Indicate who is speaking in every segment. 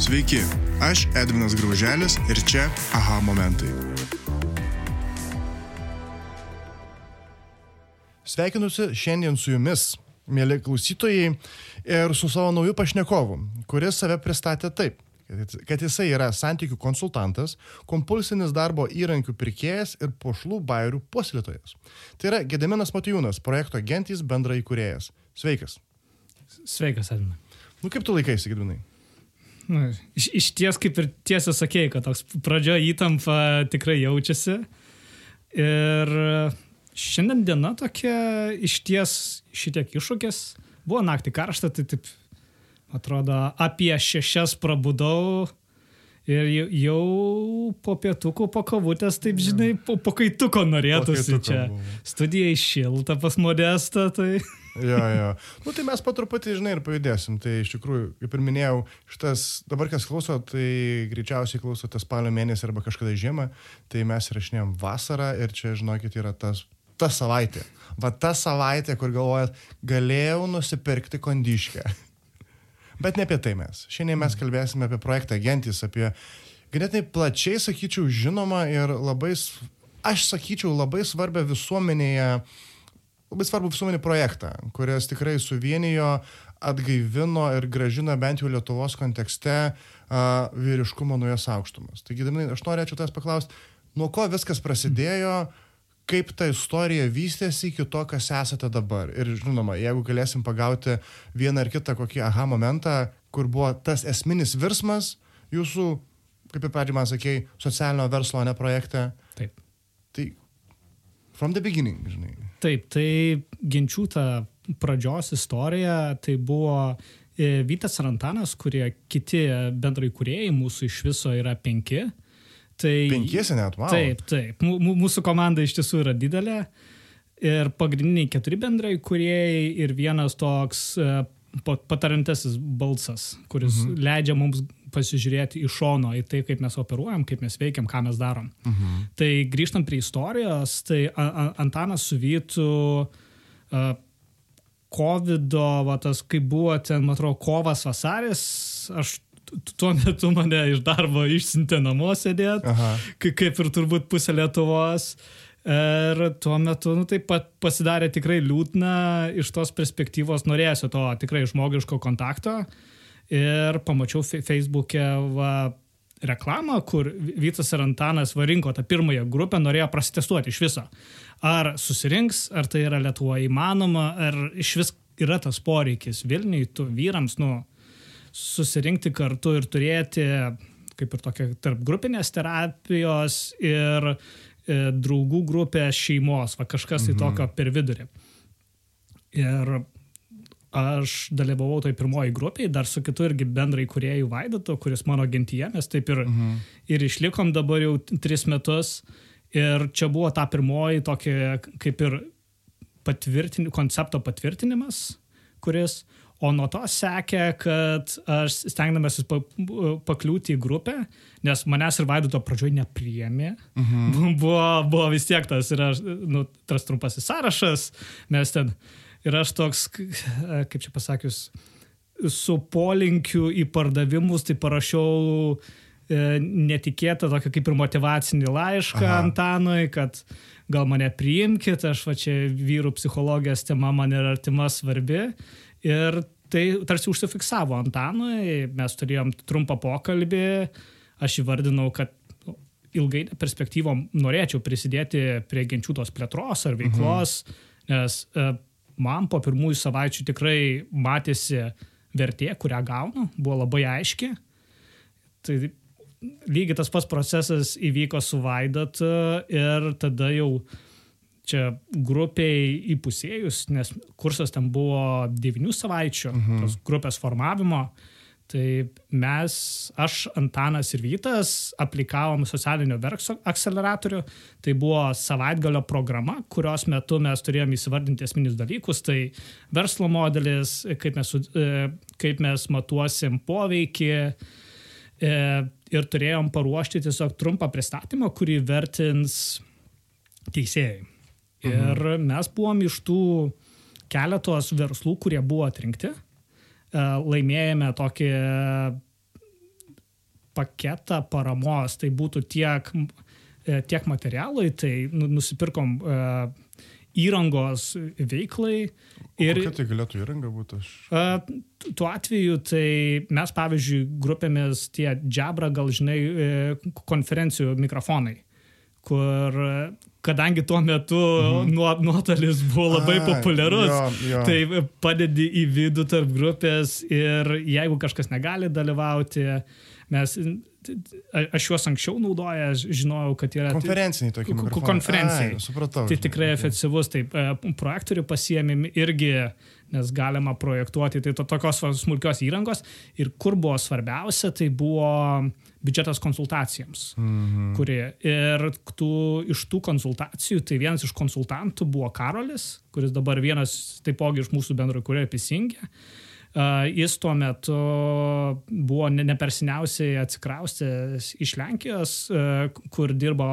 Speaker 1: Sveiki, aš Edvinas Grauželis ir čia aha momentai. Sveikinusi šiandien su jumis, mėly klausytojai, ir su savo nauju pašnekovu, kuris save pristatė taip kad jisai yra santykių konsultantas, kompulsinis darbo įrankių pirkėjas ir pošlų bairių puoselėtojas. Tai yra Gedeminas Matijūnas, projekto Gentys bendra įkūrėjas. Sveikas.
Speaker 2: Sveikas, Edvinai.
Speaker 1: Nu kaip tu laikaisi, Gediminai?
Speaker 2: Nu, iš, iš ties, kaip ir tiesą sakėjai, kad toks pradžio įtampa tikrai jaučiasi. Ir šiandien diena tokia iš ties šitiek iššūkis. Buvo naktį karšta, tai taip atrodo, apie šešias prabudau ir jau po pietukų, po kavutės, taip žinai, po, po kaituko norėtųsi po čia. Buvo. Studija iššilta pas modestą, tai...
Speaker 1: jo, jo. Nu tai mes po truputį, žinai, ir pajudėsim. Tai iš tikrųjų, kaip ir minėjau, šitas, dabar kas klauso, tai greičiausiai klausote spalio mėnesį arba kažkada žiemą, tai mes įrašinėjom vasarą ir čia, žinokit, yra tas, ta savaitė. Va ta savaitė, kur galvojat, galėjau nusipirkti kondiškę. Bet ne apie tai mes. Šiandien mes kalbėsime apie projektą Gentis, apie ganėtinai plačiai, sakyčiau, žinoma ir labai, aš sakyčiau, labai svarbę visuomenėje, labai svarbų visuomenį projektą, kuris tikrai suvienijo, atgaivino ir gražina bent jau Lietuvos kontekste uh, vyriškumo nuojas aukštumas. Taigi, aš norėčiau tas paklausti, nuo ko viskas prasidėjo, kaip ta istorija vystėsi iki to, kas esate dabar. Ir žinoma, jeigu galėsim pagauti vieną ar kitą kokį aha momentą, kur buvo tas esminis virsmas jūsų, kaip ir pradžiai man sakėjai, socialinio verslo ne projekte.
Speaker 2: Taip.
Speaker 1: Tai from the beginning, žinai.
Speaker 2: Taip, tai ginčių ta pradžios istorija, tai buvo e, Vytas Rantanas, kurie kiti bendrai kuriejai, mūsų iš viso yra penki.
Speaker 1: Tai, Penkiesi net, wow.
Speaker 2: Taip, taip. Mūsų komanda iš tiesų yra didelė. Ir pagrindiniai keturi bendrai kuriejai ir vienas toks uh, patarantasis balsas, kuris mhm. leidžia mums pasižiūrėti iš šono į tai, kaip mes operuojam, kaip mes veikiam, ką mes darom. Mhm. Tai grįžtant prie istorijos, tai Antanas su Vytu uh, COVID-o, tas kaip buvo ten, man atrodo, kovas vasaris, aš tuo metu mane iš darbo išsintė namo sėdėti, kaip ir turbūt pusė Lietuvos. Ir tuo metu, nu, taip pat pasidarė tikrai liūdna iš tos perspektyvos, norėsiu to tikrai žmogiško kontakto. Ir pamačiau Facebook'e va, reklamą, kur Vytas ir Antanas varinko tą pirmąją grupę, norėjo prasitestuoti iš viso. Ar susirinks, ar tai yra Lietuvoje įmanoma, ar iš vis yra tas poreikis Vilniui, tu vyrams, nu, susirinkti kartu ir turėti kaip ir tokia tarp grupinės terapijos ir draugų grupės šeimos, va kažkas tai mhm. tokio per vidurį. Ir aš dalyvavau toj pirmoji grupiai, dar su kitu irgi bendrai kuriejų Vaidotu, kuris mano gentyje, mes taip ir, mhm. ir išlikom dabar jau tris metus. Ir čia buvo ta pirmoji tokia kaip ir patvirtin, koncepto patvirtinimas, kuris, O nuo to sekė, kad aš stengdamasis pakliūti į grupę, nes manęs ir Vaidoto pradžioj nepriemė, mhm. buvo, buvo vis tiek tas, yra, nu, tas trumpasis sąrašas, mes ten, ir aš toks, kaip čia pasakius, su polinkiu į pardavimus, tai parašiau e, netikėtą tokį kaip ir motivacinį laišką Aha. Antanui, kad gal mane priimkite, aš va čia vyrų psichologijos tema man yra artima svarbi. Ir tai tarsi užsifiksavo Antanui, mes turėjom trumpą pokalbį, aš įvardinau, kad ilgai perspektyvom norėčiau prisidėti prie genčių tos plėtros ar veiklos, mhm. nes e, man po pirmųjų savaičių tikrai matėsi vertė, kurią gaunu, buvo labai aiški. Tai lygiai tas pats procesas įvyko su Vaidat ir tada jau uh, čia grupiai įpusėjus, nes kursas ten buvo 9 savaičių, mhm. tos grupės formavimo, tai mes, aš, Antanas ir Vytas aplikavom socialinio verslo akceleratorių. Tai buvo savaitgalio programa, kurios metu mes turėjome įsivardinti esminius dalykus. Tai verslo modelis, kaip mes, e, kaip mes matuosim poveikį. E, ir turėjom paruošti tiesiog trumpą pristatymą, kurį vertins teisėjai. Ir mhm. mes buvom iš tų keletos verslų, kurie buvo atrinkti. E, laimėjome tokį paketą paramos, tai būtų tiek, e, tiek materialai, tai nu, nusipirkom e, įrangos veiklai.
Speaker 1: Ir kokia tai galėtų įranga būti? Aš...
Speaker 2: Tuo atveju, tai mes, pavyzdžiui, grupėmis tie džabra, gal žinai, konferencijų mikrofonai, kur kadangi tuo metu mhm. nuotolis buvo labai A, populiarus, jo, jo. tai padedi į vidų tarp grupės ir jeigu kažkas negali dalyvauti, mes aš juos anksčiau naudojęs, žinojau, kad yra...
Speaker 1: Konferenciniai tokie.
Speaker 2: Konferencijai.
Speaker 1: Ai, supratau.
Speaker 2: Tai tikrai efektyvus, taip, e, projektorių pasiemėm irgi, nes galima projektuoti, tai to, tokios smulkios įrangos. Ir kur buvo svarbiausia, tai buvo biudžetas konsultacijoms. Mhm. Kuri, ir tų, iš tų konsultacijų, tai vienas iš konsultantų buvo Karolis, kuris dabar vienas taipogi iš mūsų bendro kurėjo pisingė. Jis tuo metu buvo nepersiniausiai atsikraustęs iš Lenkijos, kur dirbo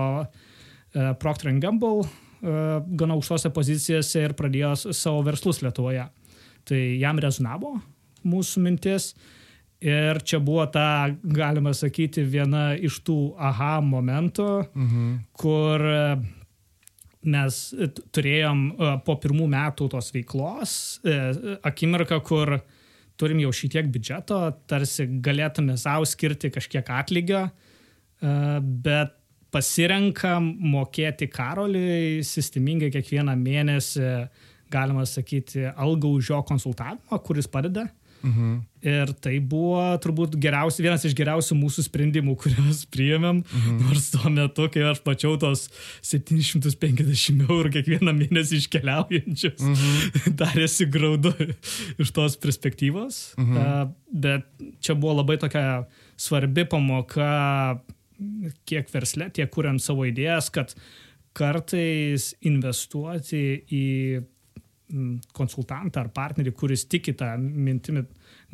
Speaker 2: Procter Gamble gana aukštose pozicijose ir pradėjo savo verslus Lietuvoje. Tai jam rezonavo mūsų mintis. Ir čia buvo ta, galima sakyti, viena iš tų aha momentų, mhm. kur mes turėjom po pirmų metų tos veiklos akimirką, kur turim jau šitiek biudžeto, tarsi galėtume savo skirti kažkiek atlygio, e, bet pasirenkam mokėti Karoliui sistemingai kiekvieną mėnesį, galima sakyti, algą už jo konsultavimą, kuris padeda. Mhm. Ir tai buvo turbūt geriausi, vienas iš geriausių mūsų sprendimų, kuriuos priėmėm, mhm. nors tuo metu, kai aš pačiau tos 750 eurų kiekvieną mėnesį iškeliaujančius, mhm. darėsi graudu iš tos perspektyvos. Mhm. Bet čia buvo labai tokia svarbi pamoka kiek versle, tiek kuriant savo idėjas, kad kartais investuoti į konsultantą ar partnerį, kuris tiki tą mintimį,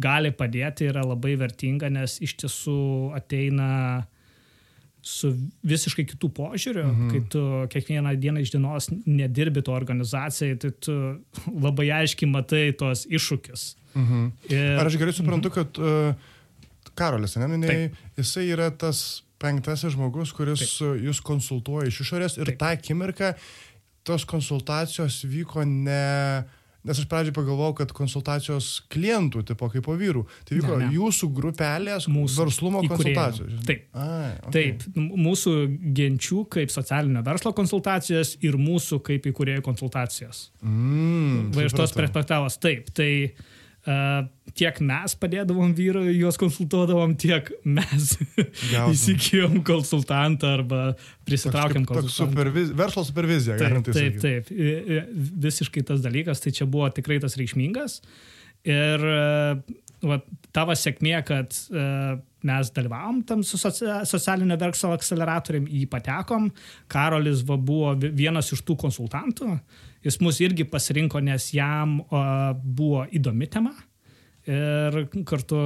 Speaker 2: gali padėti, yra labai vertinga, nes iš tiesų ateina su visiškai kitų požiūrių, mhm. kai tu kiekvieną dieną iš dienos nedirbi to organizacijai, tai tu labai aiškiai matai tos iššūkius.
Speaker 1: Mhm. Ir, Ar aš gerai suprantu, mhm. kad uh, Karolis, ne, ne, jisai yra tas penktasis žmogus, kuris Taip. jūs konsultuoja iš išorės ir Taip. tą akimirką tos konsultacijos vyko ne... Nes aš pradžioj pagalvojau, kad konsultacijos klientų, tipo kaip po vyrų. Tai vyko ne, ne. jūsų grupelės mūsų verslumo įkūrėjų. konsultacijos.
Speaker 2: Taip. Ai, okay. Taip. Mūsų genčių kaip socialinio verslo konsultacijos ir mūsų kaip įkūrėjų konsultacijos. Mm, Va iš tos perspektyvos. Taip. Tai Uh, tiek mes padėdavom vyrui, juos konsultuodavom, tiek mes įsigijom konsultantą arba prisitraukėm konsultantą.
Speaker 1: Superviz, verslo supervizija.
Speaker 2: Taip, taip, taip. Visiškai tas dalykas, tai čia buvo tikrai tas reikšmingas. Ir uh, va, tavo sėkmė, kad uh, mes dalyvavom tam su socialinio verslo akceleratorium, jį patekom, Karolis va, buvo vienas iš tų konsultantų. Jis mus irgi pasirinko, nes jam uh, buvo įdomi tema ir kartu,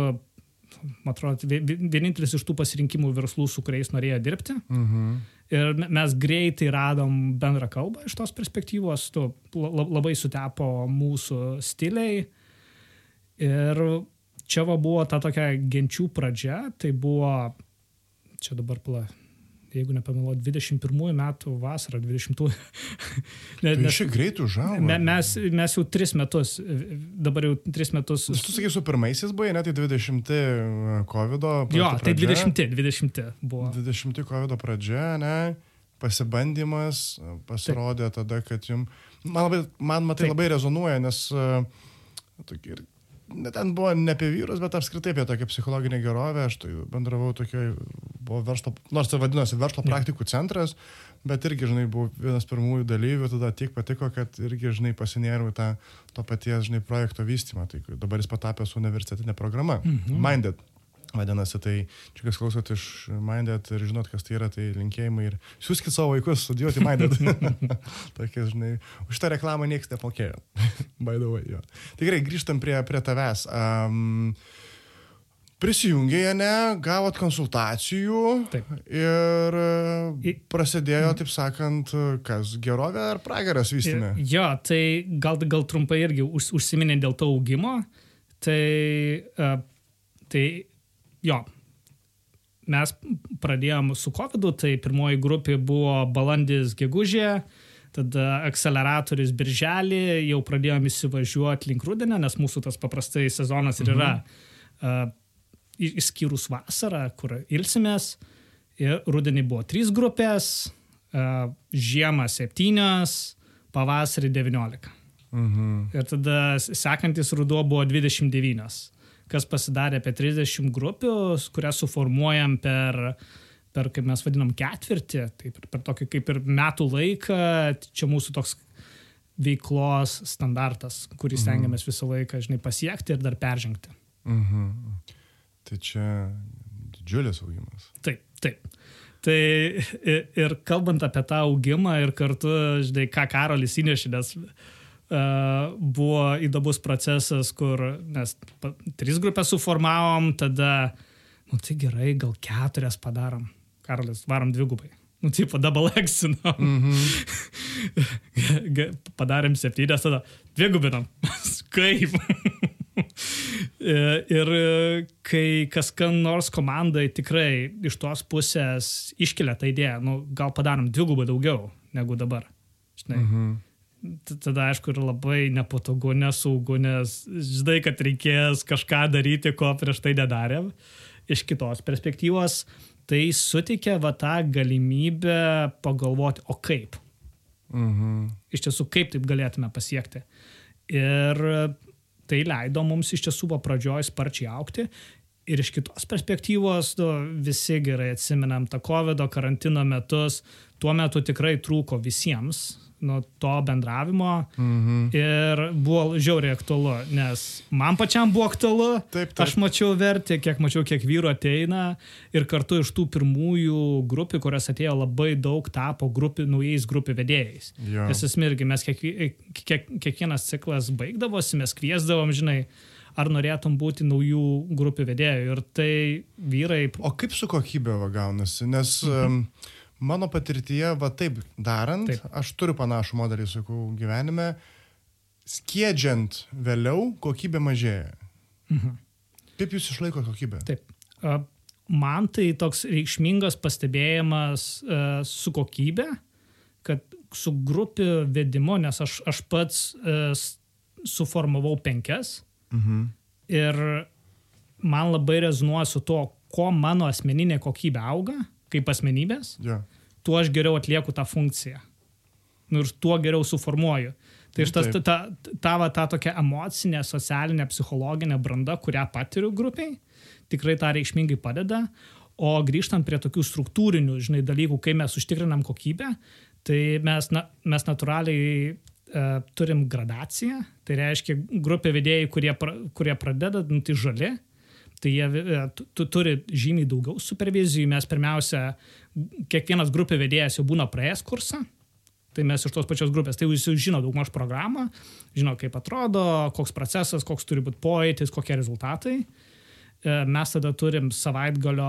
Speaker 2: man atrodo, vienintelis iš tų pasirinkimų verslų, su kuriais norėjo dirbti. Mhm. Ir mes greitai radom bendrą kalbą iš tos perspektyvos, tu labai sutepo mūsų stiliai. Ir čia va buvo ta tokia genčių pradžia, tai buvo, čia dabar pla, jeigu nepameluoju, 21 metų vasarą, 20.
Speaker 1: ne, tai nes, greit užaugo.
Speaker 2: Me, mes, mes jau 3 metus, dabar jau 3 metus.
Speaker 1: Tu sakai, su pirmaisiais buvai, net tai 20 COVID.
Speaker 2: Jo, tai 20, 20 buvo.
Speaker 1: 20 COVID pradžia, ne? Pasibandymas pasirodė Taip. tada, kad jums... Man, labai, man matai, Taip. labai rezonuoja, nes uh, ten buvo ne apie vyrus, bet apskritai apie tokią psichologinę gerovę. Aš tai bendravau tokioje, buvo verslo, nors tai vadinosi verslo praktikų centras, bet irgi, žinai, buvau vienas pirmųjų dalyvių, tada tiek patiko, kad irgi, žinai, pasinėriau tą to paties, žinai, projekto vystymą. Tai dabar jis patapęs universitetinė programa, mhm. Minded. Vadinasi, tai čia kas klausot iš Minded ir žinot, kas tai yra, tai linkėjimai ir siūskit savo vaikus studijuoti Minded. Tokia, žinai, už tą reklamą niekas nepokėjo. By the way, jo. Tikrai grįžtam prie, prie tavęs. Um, Prisijungėje, ne, gavot konsultacijų taip. ir prasidėjo, taip sakant, kas gerovė ar pragaras vystymė?
Speaker 2: Jo, tai gal, gal trumpai irgi užsiminė dėl to augimo. Tai, tai jo, mes pradėjom su COVID, tai pirmoji grupė buvo balandis gegužė, tada akceleratorius birželį, jau pradėjom įsivažiuoti link rudenio, nes mūsų tas paprastai sezonas ir yra uh, išskyrus vasarą, kur ilsimės. Ir rudenį buvo trys grupės, uh, žiemą septynios, pavasarį 19.
Speaker 1: Mhm.
Speaker 2: Ir tada sekantis ruduo buvo 29, kas pasidarė apie 30 grupių, kurias suformuojam per, per kaip mes vadinam, ketvirtį, tai per, per tokį kaip ir metų laiką, čia mūsų toks veiklos standartas, kurį stengiamės visą laiką, žinai, pasiekti ir dar peržengti.
Speaker 1: Mhm. Tai čia didžiulis augimas.
Speaker 2: Taip, taip. Tai ir, ir kalbant apie tą augimą ir kartu, žinai, ką Karolis įnešė, nes uh, buvo įdomus procesas, kur mes tris grupės suformavom, tada, nu tai gerai, gal keturias padarom. Karolis, varom dvigubai. Nu, tipo, double exinom.
Speaker 1: Mhm.
Speaker 2: Padarėm septynės, tada dvigubinam. Kaip? ir kai kas nors komandai tikrai iš tos pusės iškelia tą idėją, nu, gal padarom dvigubai daugiau negu dabar. Žinai.
Speaker 1: Mhm.
Speaker 2: Tada, aišku, yra labai nepatogu, nesaugu, nes žinai, kad reikės kažką daryti, ko prieš tai nedarėm. Iš kitos perspektyvos, tai suteikia va tą galimybę pagalvoti, o kaip.
Speaker 1: Mhm.
Speaker 2: Iš tiesų, kaip taip galėtume pasiekti. Ir tai leido mums iš tiesų po pradžioj sparčiai aukti. Ir iš kitos perspektyvos, nu, visi gerai atsimenam tą COVID karantino metus, tuo metu tikrai trūko visiems nuo to bendravimo
Speaker 1: Mhm.
Speaker 2: ir buvo žiauriai aktualu, nes man pačiam buvo aktualu,
Speaker 1: Taip, taip.
Speaker 2: aš mačiau vertę, kiek mačiau, kiek vyrų ateina ir kartu iš tų pirmųjų grupių, kurias atėjo labai daug, tapo grupi, naujais grupių vedėjais.
Speaker 1: Jo.
Speaker 2: Nes esmė irgi mes kiekvi, kiek, kiekvienas ciklas baigdavosi, mes kviesdavom, žinai, ar norėtum būti naujų grupių vedėjų. Ir tai vyrai...
Speaker 1: O kaip su kokybė va gaunasi? Nes mhm. Mano patirtyje, va taip darant,
Speaker 2: Taip.
Speaker 1: aš turiu panašų modelį, sakau, gyvenime, skiedžiant vėliau, kokybė mažėja.
Speaker 2: Mhm.
Speaker 1: Kaip jūs išlaiko kokybę?
Speaker 2: Taip. Man tai toks reikšmingas pastebėjimas a, su kokybė, kad su grupių vedimu, nes aš, aš pats s- suformavau penkias
Speaker 1: Mhm.
Speaker 2: ir man labai rezonuoja su to, ko mano asmeninė kokybė auga kaip asmenybės,
Speaker 1: Jo.
Speaker 2: tuo aš geriau atlieku tą funkciją. Nu, ir tuo geriau suformuoju. Tai
Speaker 1: Nu,
Speaker 2: šitas, ta, ta, ta, va, ta tokia emocinė, socialinė, psichologinė branda, kurią patiriu grupiai, tikrai tą reikšmingai padeda. O grįžtant prie tokių struktūrinių, žinai, dalykų, kai mes užtikrinam kokybę, tai mes, na, mes natūraliai e, turim gradaciją. Tai reiškia, grupė vedėjai, kurie, pra, kurie pradeda, nu, tai žali, tai jie e, tu, tu turi žymiai daugiau supervizijų. Mes pirmiausia, kiekvienas grupė vedėjas jau būna praėjęs kursą. Tai mes iš tos pačios grupės, tai jūs jau žino daugmaž programą, žino kaip atrodo, koks procesas, koks turi būti pojūtis, kokie rezultatai. E, Mes tada turim savaitgalio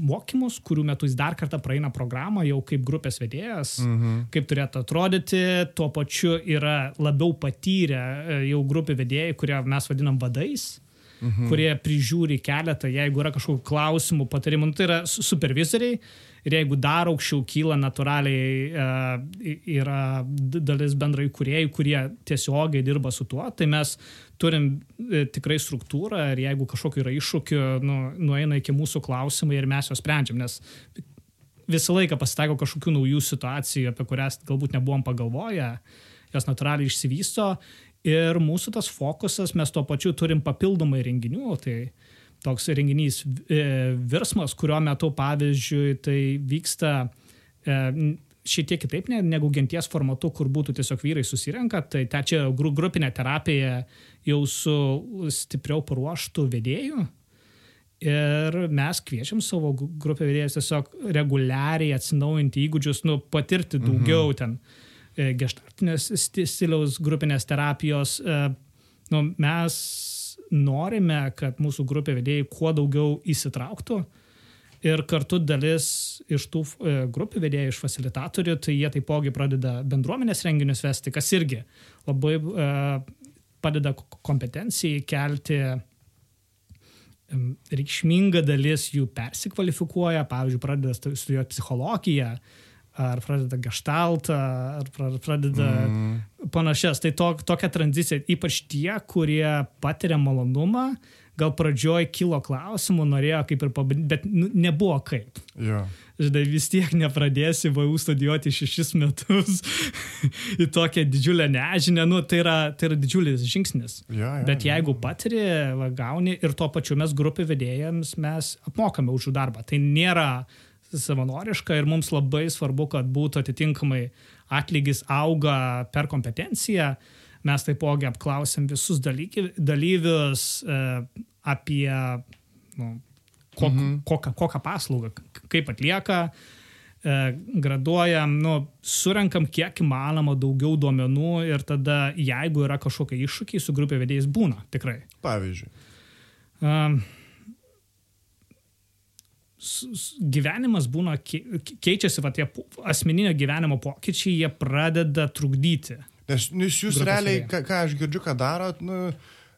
Speaker 2: mokymus, kurių metu jis dar kartą praeina programą jau kaip grupės vedėjas,
Speaker 1: Mhm.
Speaker 2: kaip turėtų atrodyti, tuo pačiu yra labiau patyrę e, jau grupių vedėjai, kurie mes vadinam vadais, mhm. kurie prižiūri keletą, jeigu yra kažkokių klausimų, patarimų, nu, tai yra su- supervizoriai ir jeigu dar aukščiau kyla natūraliai e, yra dalis bendrai kuriejų, kurie tiesiogiai dirba su tuo, tai mes turim e, tikrai struktūrą ir jeigu kažkokiu yra iššūkiu, nu, nueina iki mūsų klausimai ir mes juos sprendžiam, nes visą laiką pasitaiko kažkokių naujų situacijų, apie kurias galbūt nebuvom pagalvoję, jos natūraliai išsivysto ir mūsų tas fokusas, mes tuo pačiu turim papildomai renginių, tai toks renginys e, virsmas, kurio metu, pavyzdžiui, tai vyksta e, šiek tiek kitaip ne- negu genties formatu, kur būtų tiesiog vyrai susirenka, tai ta čia gru- grupinė terapija jau su stipriau paruoštų vedėjų. Ir mes kviečiam savo grupę vedėjus tiesiog reguliariai atsinaujinti įgūdžius, nu, patirti daugiau mhm. ten gestartinės sti- stiliaus grupinės terapijos. E, nu, mes norime, kad mūsų grupė vedėjai kuo daugiau įsitrauktų. Ir kartu dalis iš tų e, grupių vedėjų, iš facilitatorių, tai jie taipogi pradeda bendruomenės renginius vesti, kas irgi labai e, padeda kompetencijai kelti reikšminga dalis jų persikvalifikuoja, pavyzdžiui, pradeda stu- studijuoti psichologiją, ar pradeda gestaltą, ar pra- pradeda mm. panašias. Tai to, tokia tranzicija, ypač tie, kurie patiria malonumą, gal pradžioj kilo klausimų, norėjo kaip ir pabandyti, bet nu, nebuvo kaip.
Speaker 1: Jo.
Speaker 2: Žinai, vis tiek nepradėsi VAU studijuoti šešis metus į tokią didžiulę nežinę, nu, tai, yra, tai yra didžiulis žingsnis.
Speaker 1: Jo, jo,
Speaker 2: Bet jeigu patiri, va, gauni ir tuo pačiu mes grupių vedėjams mes apmokame už jų darbą. Tai nėra savanoriška ir mums labai svarbu, kad būtų atitinkamai atlygis auga per kompetenciją. Mes taipogi apklausėm visus dalyki, dalyvius e, apie nu, kok, mhm. kokią, kokią paslaugą, kaip atlieka, e, graduojam, nu, surenkam kiek įmanoma daugiau duomenų ir tada, jeigu yra kažkokie iššūkiai, su grupė vedėjais būna, tikrai.
Speaker 1: Pavyzdžiui.
Speaker 2: S- gyvenimas būna, kei- keičiasi, va tie asmeninio gyvenimo pokyčiai, jie pradeda trukdyti.
Speaker 1: Nes, nes jūs
Speaker 2: Grupės
Speaker 1: realiai, ką, ką aš girdžiu, ką darot, nu,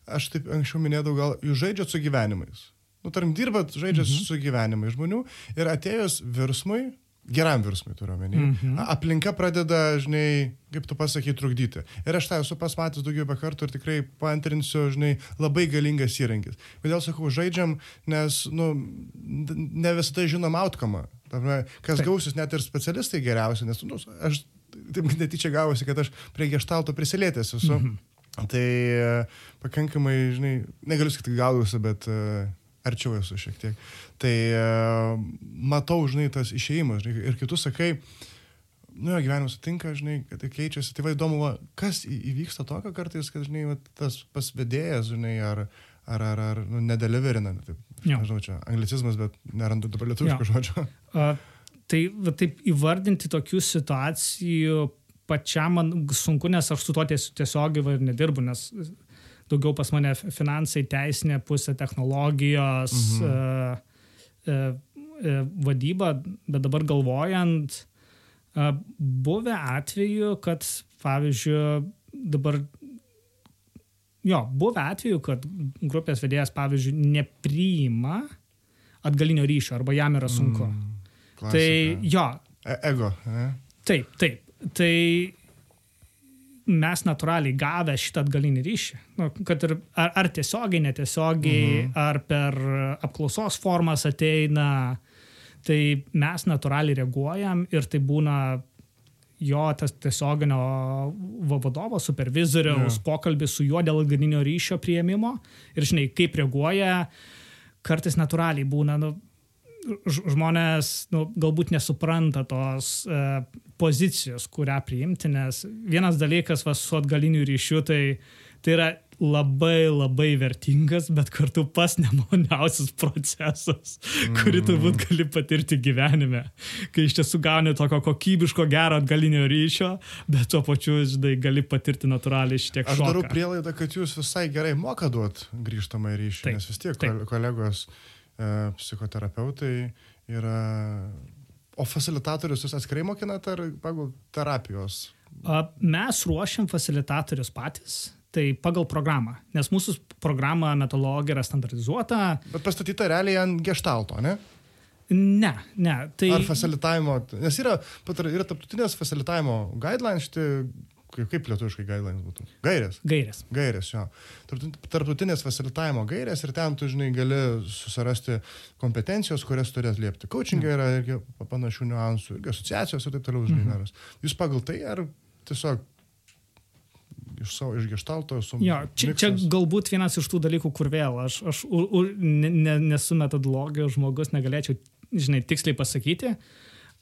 Speaker 1: aš taip anksčiau minėdavau, gal jūs žaidžiat su gyvenimais. Nu, tarkim, dirbat, žaidžiat mhm. su gyvenimais žmonių ir atėjus virsmui, geram virsmui turiu omeny, mhm. aplinka pradeda, žinai, kaip tu pasakai, trukdyti. Ir aš tą esu pasmatęs daugybę kartų ir tikrai paantrinsiu, žinai, labai galingas įrankis. Kodėl sakau, žaidžiam, nes, nu, ne visada žinom outcome. Kas
Speaker 2: Taip.
Speaker 1: gausis net ir specialistai geriausi, nes, nu, aš taip netyčia gavosi, kad aš prie gestalto prisilietęs esu. Mhm. Tai e, pakankamai, žinai, negaliu sakyti gaudausi, bet uh, arčiau esu šiek tiek. Tai uh, matau, žinai, tas išėjimas. Ir kitus sakai, nu jo gyvenimas sutinka, žinai, kad tai keičiasi. Tai va įdomu, va, kas įvyksta tokio kartais, kad, žinai, va, tas pasvedėjas, žinai, ar, ar, ar, ar nu, nedeliverina. Taip,
Speaker 2: Jo.
Speaker 1: nežinau, čia anglicizmas, bet nerandu dabar lietuviško žodžio.
Speaker 2: A, tai va, taip įvardinti tokių situacijų pačiam man sunku, nes aš su ties- tiesiogiai va ir nedirbu, nes daugiau pas mane fi- finansai, teisinė pusė, technologijos, mhm. e, e, e, vadyba, bet dabar galvojant, e, buvę atveju, kad pavyzdžiui dabar Jo, buvę atveju, kad grupės vedėjas, pavyzdžiui, nepriima atgalinio ryšio arba jam yra sunku. Mm,
Speaker 1: Klasika.
Speaker 2: tai jo,
Speaker 1: E- Ego. Ne?
Speaker 2: taip, taip. Tai mes natūraliai gavę šitą atgalinį ryšį, nu, kad ir ar, ar tiesiogiai, netiesiogiai, mhm. ar per apklausos formas ateina, tai mes natūraliai reaguojam ir tai būna jo tas tiesioginio va- vadovo, supervizoriaus
Speaker 1: Jo.
Speaker 2: pokalbis su juo dėl atgalinio ryšio prieimimo ir žinai, kaip reaguoja, kartais natūraliai būna, nu, žmonės nu, galbūt nesupranta tos e, pozicijos, kurią priimti, nes vienas dalykas va, su atgaliniu ryšiu, tai, tai yra labai labai vertingas, bet kartu pas nemaloniausias procesas, kurį turbūt gali patirti gyvenime, kai iš tiesų gauni tokio kokybiško gero atgalinio ryšio, bet tuo pačiu, žinai, gali patirti natūraliai šitiek
Speaker 1: Aš
Speaker 2: šoką.
Speaker 1: darau prielaidą, kad jūs visai gerai moka duoti grįžtamą ryšį,
Speaker 2: Taip,
Speaker 1: nes vis tiek
Speaker 2: taip.
Speaker 1: kol- kolegos e, psichoterapeutai yra... O facilitatorius jūs atskirai mokinat ar pagal terapijos?
Speaker 2: Mes ruošiam facilitatorius patys, tai pagal programą, nes mūsų programa metodologija yra standartizuota.
Speaker 1: Bet pastatyta realiai ant gestalto, ne?
Speaker 2: Ne, ne, tai
Speaker 1: Ar facilitavimo, nes yra, yra tarptautinės facilitavimo guidelines, šitie, kaip, kaip lietuviškai guidelines būtų? Gairės.
Speaker 2: gairės.
Speaker 1: Gairės, jo. Tarptau- Tarptautinės facilitavimo gairės ir ten tu, žinai, gali susirasti kompetencijos, kurias turi atliepti. Coachingai yra irgi panašių niuansų, irgi asociacijos ir taip toliau, žinai, naras. Jūs pagal tai ar tiesiog iš savo išgestalto su...
Speaker 2: Jo, čia, čia galbūt vienas iš tų dalykų, kur vėl aš, aš u, u, ne, ne, nesu metodologijos žmogus, negalėčiau, žinai, tiksliai pasakyti.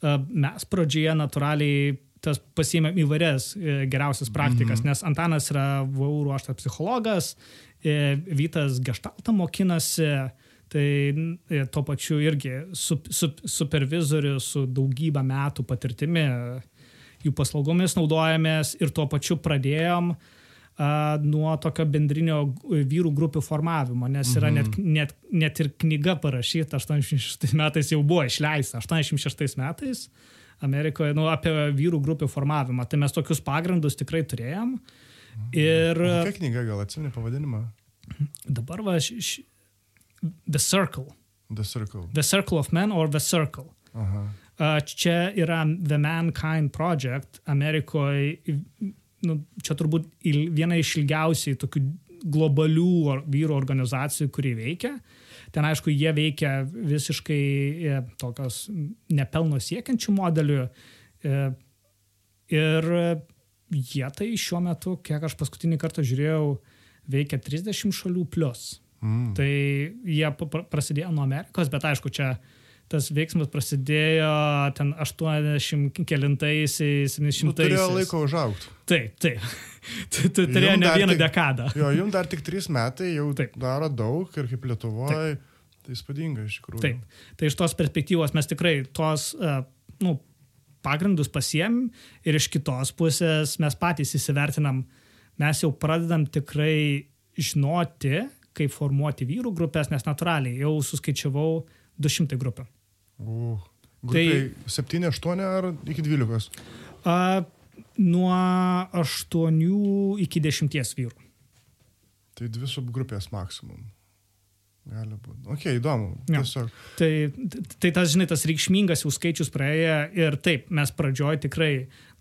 Speaker 2: Mes pradžioje natūraliai tas pasiėmėm įvairias e, geriausias praktikas, mm -hmm. nes Antanas yra VAU ruoštas psichologas, e, Vytas gestaltą mokinasi, tai e, tuo pačiu irgi su, su, supervizorius su daugybę metų patirtimi jų paslaugomis naudojamės ir tuo pačiu pradėjom a, nuo tokio bendrinio vyrų grupių formavimo, nes yra net, net, net ir knyga parašyta 86 metais jau buvo išleista, 86 metais Amerikoje, nu, apie vyrų grupių formavimą. Tai mes tokius pagrindus tikrai turėjom. Ir
Speaker 1: Kokia knyga gal atsimeni pavadinimą?
Speaker 2: dabar va, š, š, The Circle.
Speaker 1: The Circle.
Speaker 2: The Circle of Men or The Circle.
Speaker 1: Aha.
Speaker 2: Uh, čia yra The Mankind Project Amerikoje, nu, čia turbūt viena iš ilgiausiai tokių globalių vyrų organizacijų, kuri veikia. Ten, aišku, jie veikia visiškai e, tokios nepelno siekiančių modelių. E, ir jie tai šiuo metu, kiek aš paskutinį kartą žiūrėjau, veikia 30 šalių plus.
Speaker 1: Mm.
Speaker 2: Tai jie prasidėjo nuo Amerikos, bet aišku, čia tas veiksmas prasidėjo ten 80 kelintaisiais, 700.
Speaker 1: Nu, turėjo laiko užaugti.
Speaker 2: Taip, taip. Tu tu turėjo ne vieną
Speaker 1: tik-
Speaker 2: dekadą.
Speaker 1: Jo, jums dar tik trys metai, jau
Speaker 2: Taip.
Speaker 1: daro daug ir kaip Lietuvoje. Tai įspūdinga iš tikrųjų.
Speaker 2: Taip. Tai iš tos perspektyvos mes tikrai tos uh, nu, pagrindus pasiem ir iš kitos pusės mes patys įsivertinam, mes jau pradedam tikrai žinoti, kaip formuoti vyrų grupės, nes natūraliai jau suskaičiavau 200 grupių.
Speaker 1: Uh, grupiai 7, 8 ar iki 12?
Speaker 2: Uh, nuo 8 iki 10 vyrų.
Speaker 1: Tai dvi subgrupės maksimum. Gali būti. Ok, įdomu. Tiesiog.
Speaker 2: Tai, tai tas, žinai, tas reikšmingas jau skaičius praėjo ir taip, mes pradžioj tikrai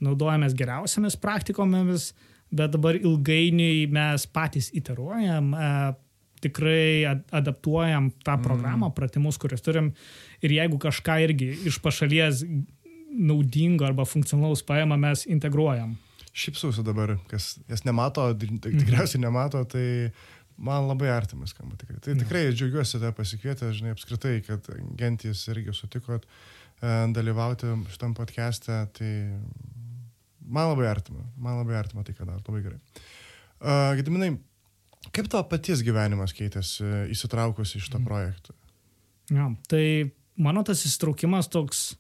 Speaker 2: naudojamės geriausiamis praktikomis, bet dabar ilgainiui mes patys iteruojam, e, tikrai ad- adaptuojam tą programą, pratimus, kuriuos turim ir jeigu kažką irgi iš pašalies naudingo arba funkcionalaus paėmą, mes integruojam.
Speaker 1: Šypsausi dabar, kas jas nemato, tik- tikriausiai nemato, tai man labai artimas skamba tikrai. Tai tikrai džiaugiuosi tą pasikvietę, žinai, apskritai, kad gentys irgi sutikot e, dalyvauti šitam podcast'e, tai man labai artima, man labai artima tai, ką darot, labai gerai. Uh, Gediminai, kaip tavo paties gyvenimas keitėsi įsitraukus į šitą projektą?
Speaker 2: Ja, tai mano tas įsitraukimas toks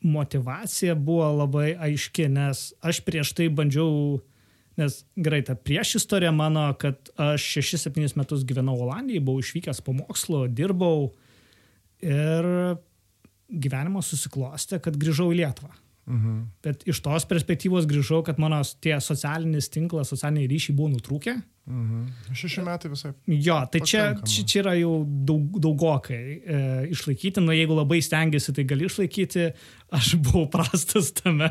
Speaker 2: motivacija buvo labai aiški, nes aš prieš tai bandžiau, nes gerai, ta prieš istorija mano, kad aš 6-7 metus gyvenau Olandijai, buvau išvykęs po mokslo, dirbau ir gyvenimas susiklostė, kad grįžau į Lietuvą.
Speaker 1: Mhm.
Speaker 2: Bet iš tos perspektyvos grįžau, kad mano tie socialinis tinklas, socialiniai ryšiai buvo nutrūkę.
Speaker 1: Mhm. Šeši metai visai.
Speaker 2: Jo, tai čia, čia, čia yra jau daug, daugokai e, išlaikyti, nu jeigu labai stengiasi, tai gali išlaikyti, aš buvau prastas tame.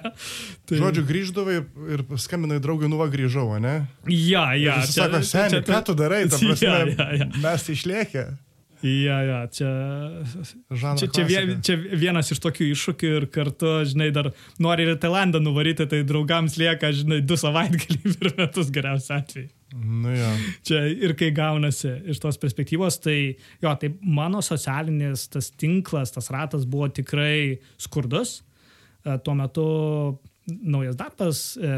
Speaker 2: Tai,
Speaker 1: Žodžiu, grįždavai ir skambinai draugai, nu va grįžau, ne?
Speaker 2: ja, ja,
Speaker 1: Jis sako, seniai, ką tu darai, ta prasme,
Speaker 2: Ja, ja, ja.
Speaker 1: mes išliekę.
Speaker 2: Ja, ja, čia,
Speaker 1: Žanro
Speaker 2: čia, čia, čia vienas iš tokių iššūkių ir kartu, žinai, dar nori ir Tailandą nuvaryti, tai draugams lieka, žinai, du savaitgalį per metus geriausiu atveju.
Speaker 1: Nu jo.
Speaker 2: čia ir kai gaunasi iš tos perspektyvos, tai jo, tai mano socialinis tas tinklas, tas ratas buvo tikrai skurdus. E, Tuo metu naujas darbas, e,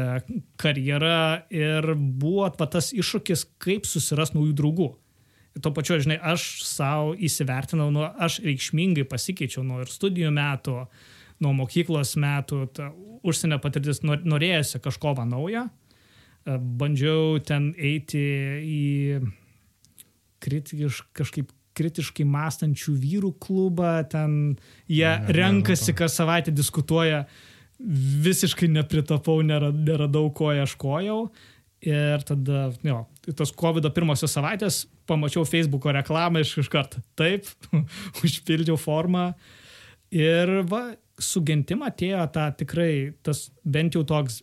Speaker 2: karjera ir buvo va, tas iššūkis, kaip susiras naujų draugų. Ir tuo pačiu, žinai, aš savo įsivertinau, nu, aš reikšmingai pasikeičiau nuo ir studijų metų, nuo mokyklos metų, ta užsienio patirtis nor- norėjosi kažko naujo. E, Bandžiau ten eiti į kritiš, kažkaip kritiškai mąstančių vyrų klubą, ten jie
Speaker 1: Ne, ne,
Speaker 2: renkasi kas savaitę, diskutuoja, visiškai nepritapau, nera- neradau, ko ieškojau. Ir tada, jo, tos COVID pirmosios savaitės pamačiau Facebook'o reklamą iš iškart. Taip, užpildžiau formą. Ir va, su gentim atėjo ta tikrai, tas bent jau toks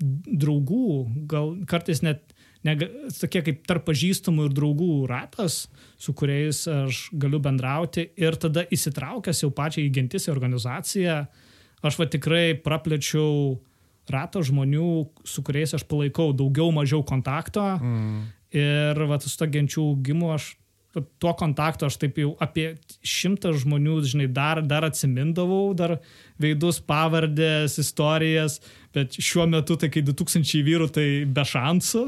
Speaker 2: draugų, gal kartais net nega, tokie kaip tarp pažįstamų ir draugų ratas, su kuriais aš galiu bendrauti ir tada įsitraukęs jau pačią į gentis į organizaciją, aš va tikrai praplečiau ratą žmonių, su kuriais aš palaikau daugiau mažiau kontakto
Speaker 1: Mm.
Speaker 2: ir va su to genčių augimu aš tuo kontaktu aš taip jau apie šimtą žmonių, žinai, dar, dar atsimindavau, dar veidus, pavardės, istorijas, bet šiuo metu, tai kai 2000 vyrų, tai be šansų.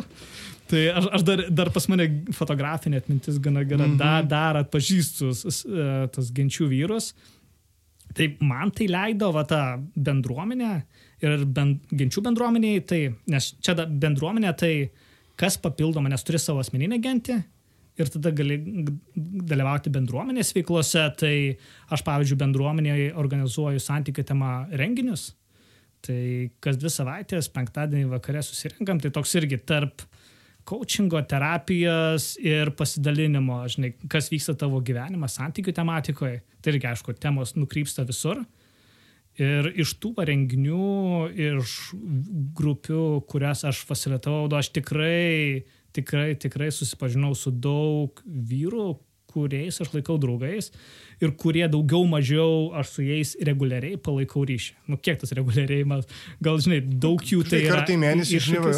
Speaker 2: Tai aš, aš dar, dar pas mane fotografinė atmintis gana gera, mm -hmm. dar, dar atpažįstu e, tas genčių vyrus. Tai man tai leido va tą bendruomenę ir ben, genčių bendruomeniai, tai, nes čia da, bendruomenė tai kas papildoma, nes turi savo asmeninę gentį ir tada gali dalyvauti bendruomenės veiklose. Tai aš, pavyzdžiui, bendruomenėje organizuoju santykių tema renginius. Tai kas dvi savaitės, penktadienį vakare susirinkam, tai toks irgi tarp coachingo, terapijos ir pasidalinimo, žinai, kas vyksta tavo gyvenime, santykių tematikoje. Tai irgi, aišku, temos nukrypsta visur. Ir iš tų renginių, iš grupių, kurias aš fasilitavau, aš tikrai, tikrai, tikrai susipažinau su daug vyrų, kuriais aš laikau draugais ir kurie daugiau mažiau aš su jais reguliariai palaikau ryšį. Nu, kiek tas reguliariai, gal žinai, daug jų tai...
Speaker 1: Tai į mėnesį žinai,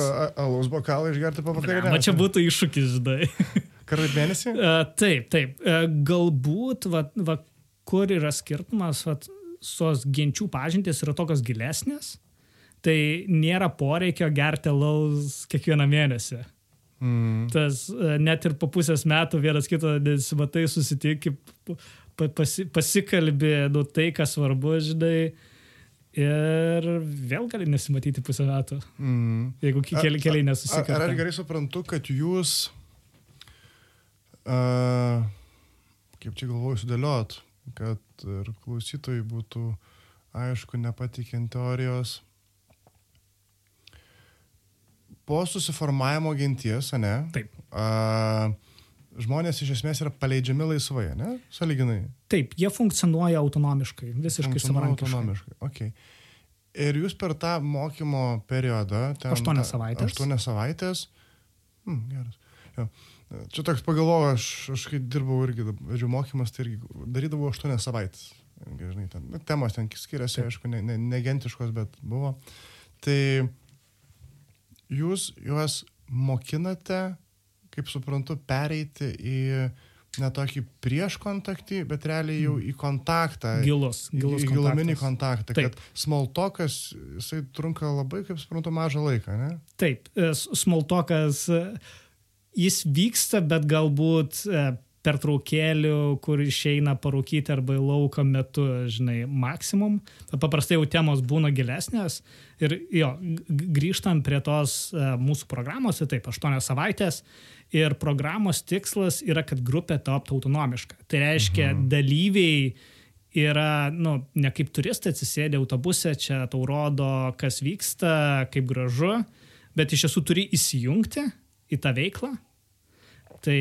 Speaker 1: alaus bokalą išgerti pavakarienę.
Speaker 2: Na, čia būtų iššūkis, žinai.
Speaker 1: Kartą į mėnesį?
Speaker 2: Uh, taip, taip. Uh, galbūt, va, va, kur yra skirtumas, va, sos genčių pažintys yra tokios gilesnės, tai nėra poreikio gerti laus kiekvieną mėnesį. Mm. Tas e, net ir po pusės metų vienas kito nesimatai susitikti, pasi, pasikalbė, nu tai, kas svarbu, žinai. Ir vėl gali nesimatyti pusę metų, mm. jeigu keli, keliai nesusikalbė.
Speaker 1: Ar, ar gerai suprantu, kad jūs, uh, kaip čia galvoju sudėliot, kad ir klausytojai būtų aišku, nepatikiant teorijos, po susiformavimo genties, ne?
Speaker 2: Taip.
Speaker 1: A, žmonės iš esmės yra paleidžiami laisvai, ne? Saliginai.
Speaker 2: Taip, jie funkcionuoja autonomiškai, visiškai savarankiškai.
Speaker 1: Autonomiškai, ok. Ir jūs per tą mokymo periodą...
Speaker 2: Aštuonias savaitės.
Speaker 1: Aštuonias savaitės. Hmm, geras. Jo. Čia toks pagalvoju, aš, aš kai dirbau irgi, vedžiau mokymas, tai irgi darydavau aštuonias savaitės. Žinai, ten, nu, temos ten skiriasi, aišku, ne, ne, negentiškos, bet buvo. Tai jūs juos mokinate, kaip suprantu, pereiti į ne tokį prieš kontaktį, bet realiai jau į kontaktą.
Speaker 2: Gilus. gilus
Speaker 1: į giluminį kontaktą. Taip. Kad smoltokas, jisai trunka labai, kaip suprantu, mažą laiką, ne?
Speaker 2: Taip, e, smoltokas, e, jis vyksta, bet galbūt e, pertraukėlių, kur išeina parūkyti arba į lauką metu, žinai, maksimum. Paprastai jau temos būna gilesnės. Ir jo, grįžtam prie tos uh, mūsų programos, tai taip, aštuonios savaitės. Ir programos tikslas yra, kad grupė taptų autonomiška. Tai reiškia, mhm. dalyviai yra, nu, ne kaip turistai atsisėdė autobuse, čia tau rodo, kas vyksta, kaip gražu, bet iš tiesų turi įsijungti į tą veiklą, Tai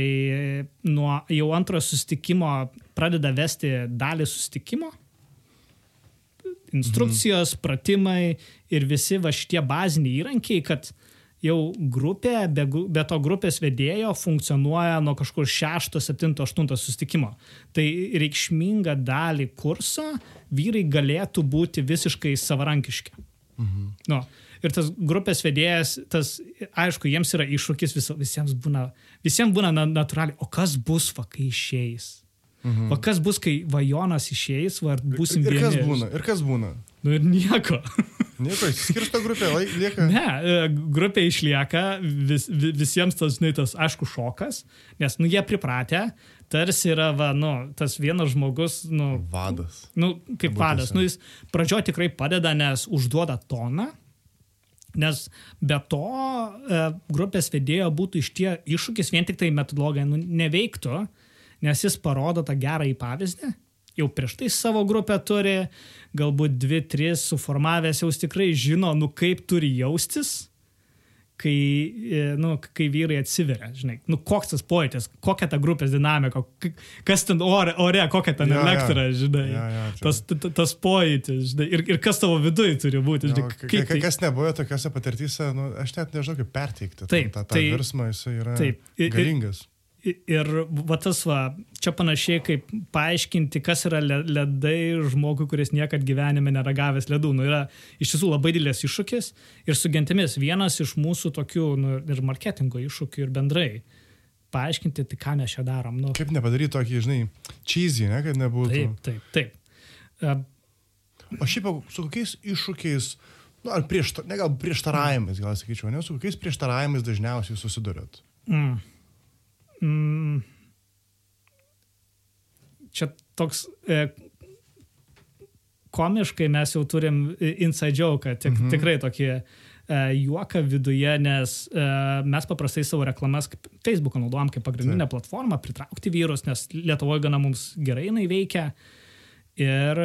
Speaker 2: nuo jau antrojo sustikimo pradeda vesti dalį sustikimo. Instrukcijos, mhm. pratimai ir visi va šitie baziniai įrankiai, kad jau grupė, be, be to grupės vedėjo funkcionuoja nuo kažkur 6, 7, 8 sustikimo. Tai reikšmingą dalį kurso vyrai galėtų būti visiškai savarankiški. Mhm. Nu, ir tas grupės vedėjas, tas, aišku, jiems yra iššūkis, vis, visiems būna, visiems būna natūraliai, o kas bus, va, kai išeis? Mhm. O kas bus, kai vajonas išeis, va, ar busim
Speaker 1: vieni? Ir kas būna? Ir kas būna?
Speaker 2: Nu ir nieko.
Speaker 1: Nieko, skirsto grupė, lieka.
Speaker 2: Ne, e, grupė išlieka, vis, visiems tas, žinai, tas aišku šokas, nes, nu, jie pripratę, tarsi yra, va, nu, tas vienas žmogus, nu.
Speaker 1: Vadas.
Speaker 2: Nu, kaip vadas. Nu, jis pradžioje tikrai padeda, nes užduoda toną, Nes be to e, grupės vedėjo būtų iš tie iššūkis, vien tik tai metodologija nu, neveiktų, nes jis parodo tą gerą į pavyzdį. Jau prieš tai savo grupę turi, galbūt dvi, tris suformavęs jau tikrai žino, nu kaip turi jaustis kai, e, nu, kai vyrai atsiveria, žinai, nu, koks tas pojūtis, kokia ta grupės dinamika, kas ten ore, ore kokia ten ja, elektra, ja. žinai, ja, ja, tas, tas pojūtis, žinai, ir, ir kas tavo viduje turi būti, žinai,
Speaker 1: jo, kaip, tai... kas nebuvo tokiuose patirtyse, nu, aš net nežinau kaip perteikti,
Speaker 2: taip,
Speaker 1: tą, tą tai, virsmą jis yra taip, galingas.
Speaker 2: Ir, Ir va tas va, čia panašiai kaip paaiškinti, kas yra ledai žmogui, kuris niekad gyvenime neragavęs ledų. Nu, yra iš tiesų labai didelis iššūkis ir su gentimis vienas iš mūsų tokių nu, ir marketingo iššūkių ir bendrai. Paaiškinti, tai ką mes čia darom. Nu,
Speaker 1: kaip nepadaryti tokį, žinai, cheesy, ne, kad nebūtų.
Speaker 2: Taip, taip, taip.
Speaker 1: O šiaip su kokiais iššūkiais, nu, ar prieš, ne gal prieštaravimais, gal sakyčiau, ne, su kokiais prieštaravimais dažniausiai susidurėt? Mm mm,
Speaker 2: čia toks e, komiškai mes jau turim inside joke, tik, mhm. tikrai tokį e, juoką viduje, nes e, mes paprastai savo reklamas Facebooką naudojam kaip pagrindinę Taip. platformą, pritraukti vyrus, nes Lietuvoje gana mums gerai jinai veikia ir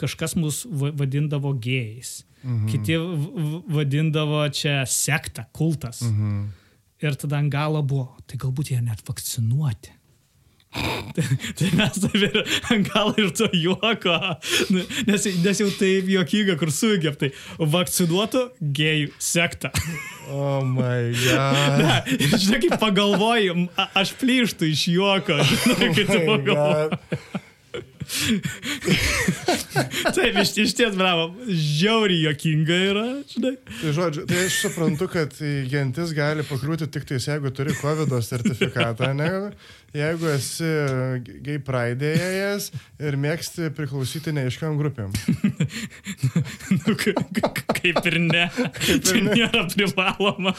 Speaker 2: kažkas mus vadindavo gėjais. Mhm. Kiti vadindavo čia sektą, kultas. Mhm. Ir tada ant galo buvo, tai galbūt jie net vakcinuoti. tai, tai mes taip ir ant galo ir to juoko, nes, nes jau taip juokinga, kur sugėp, tai vakcinuotų gėjų sektą.
Speaker 1: Oh my god.
Speaker 2: Ir žinai, kaip pagalvoju, a- aš plyštų iš juoko. Žinai,
Speaker 1: Oh.
Speaker 2: Taip, iš, iš ties, bravo, žiauriai juokinga yra, žinai.
Speaker 1: Tai žodžiu, tai aš suprantu, kad gentis gali pakliūti tik tais, jeigu turi COVID sertifikatą, ne? Jeigu esi gay praidėjęs ir mėgsti priklausyti neiškiam grupėm.
Speaker 2: Nu, ka- ka- kaip ir ne.
Speaker 1: ir
Speaker 2: Tai
Speaker 1: ne.
Speaker 2: nėra privaloma.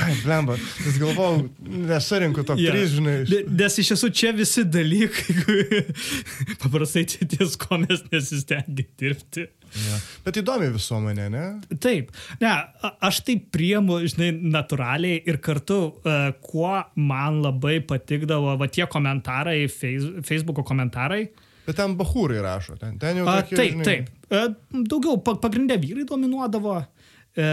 Speaker 1: Ai, blemba, vis galvojau, nesarinku top
Speaker 2: Jo.
Speaker 1: 3, žinai.
Speaker 2: Ne- Nes iš tiesų čia visi dalykai, paprastai tie ties, ko mes nesistengia dirbti.
Speaker 1: Ja. Bet įdomi visuomenė, ne?
Speaker 2: Taip, ne, a- aš tai priemu, žinai, natūraliai ir kartu, uh, kuo man labai patikdavo, va tie komentarai, Facebook'o komentarai.
Speaker 1: Bet ten bahūrai rašo, ten, ten jau
Speaker 2: A,
Speaker 1: tokie,
Speaker 2: taip,
Speaker 1: žinai,
Speaker 2: taip. A, daugiau pa- pagrindę vyrai dominuodavo, e,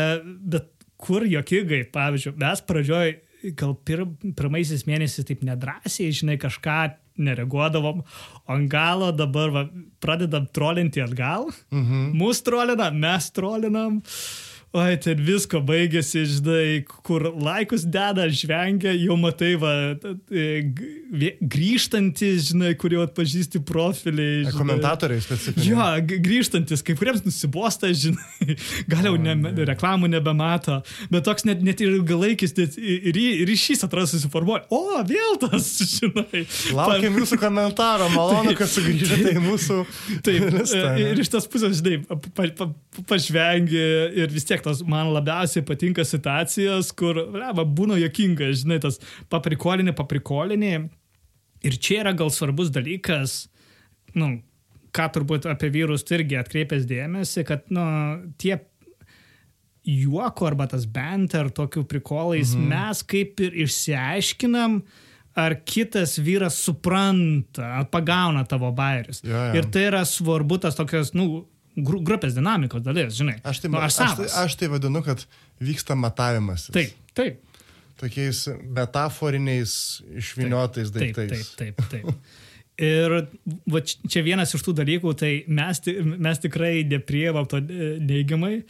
Speaker 2: bet kur jokingai, pavyzdžiui, mes pradžioj gal pir, pirmaisiais mėnesiais taip nedrasiai, žinai, kažką nereaguodavom, o ant galo dabar va, pradedam trolinti atgal. Mhm. Mūsų trolina, mes trolinam. Oi, ten visko baigėsi, žinai, kur laikus deda, žvengia, jau matai, va, e, grįžtantis, žinai, kur jau atpažįsti profiliai. žinai.
Speaker 1: komentatoriai specifiniai.
Speaker 2: Jo, grįžtantis, kai kuriems nusibosta, žinai, gal jau ne, reklamų nebemato, bet toks net, net ir ilgalaikis net ir- ryšys atrodo susiformuoja. O, vėl tas, žinai.
Speaker 1: Laukiam jūsų komentaro, malonu, kad sugrįžote į mūsų
Speaker 2: Taip, e, ir iš tos pusės, žinai, pa, pa, pažvengi ir vis tiek tos man labiausiai patinka situacijos, kur, leba, būna jokinga, žinai, tas paprikolinė, paprikolinė. Ir čia yra gal svarbus dalykas, nu, ką turbūt apie vyrus tu irgi atkreipęs dėmesį, kad, nu, tie juoko arba tas banter tokių prikolais mhm. mes kaip ir išsiaiškinam, ar kitas vyras supranta, ar pagauna tavo bairius.
Speaker 1: Jo, jo.
Speaker 2: Ir tai yra svarbu tas tokios, nu, gru- grupės dinamikos dalis, žinai.
Speaker 1: Aš tai,
Speaker 2: nu,
Speaker 1: aš,
Speaker 2: aš,
Speaker 1: tai, aš tai vadinu, kad vyksta matavimas.
Speaker 2: Taip, taip.
Speaker 1: Tokiais metaforiniais išviniotais
Speaker 2: Taip,
Speaker 1: daiktais.
Speaker 2: taip, taip, taip. Ir va, čia vienas iš tų dalykų, tai mes, mes tikrai nepriemam to e, neigiamai.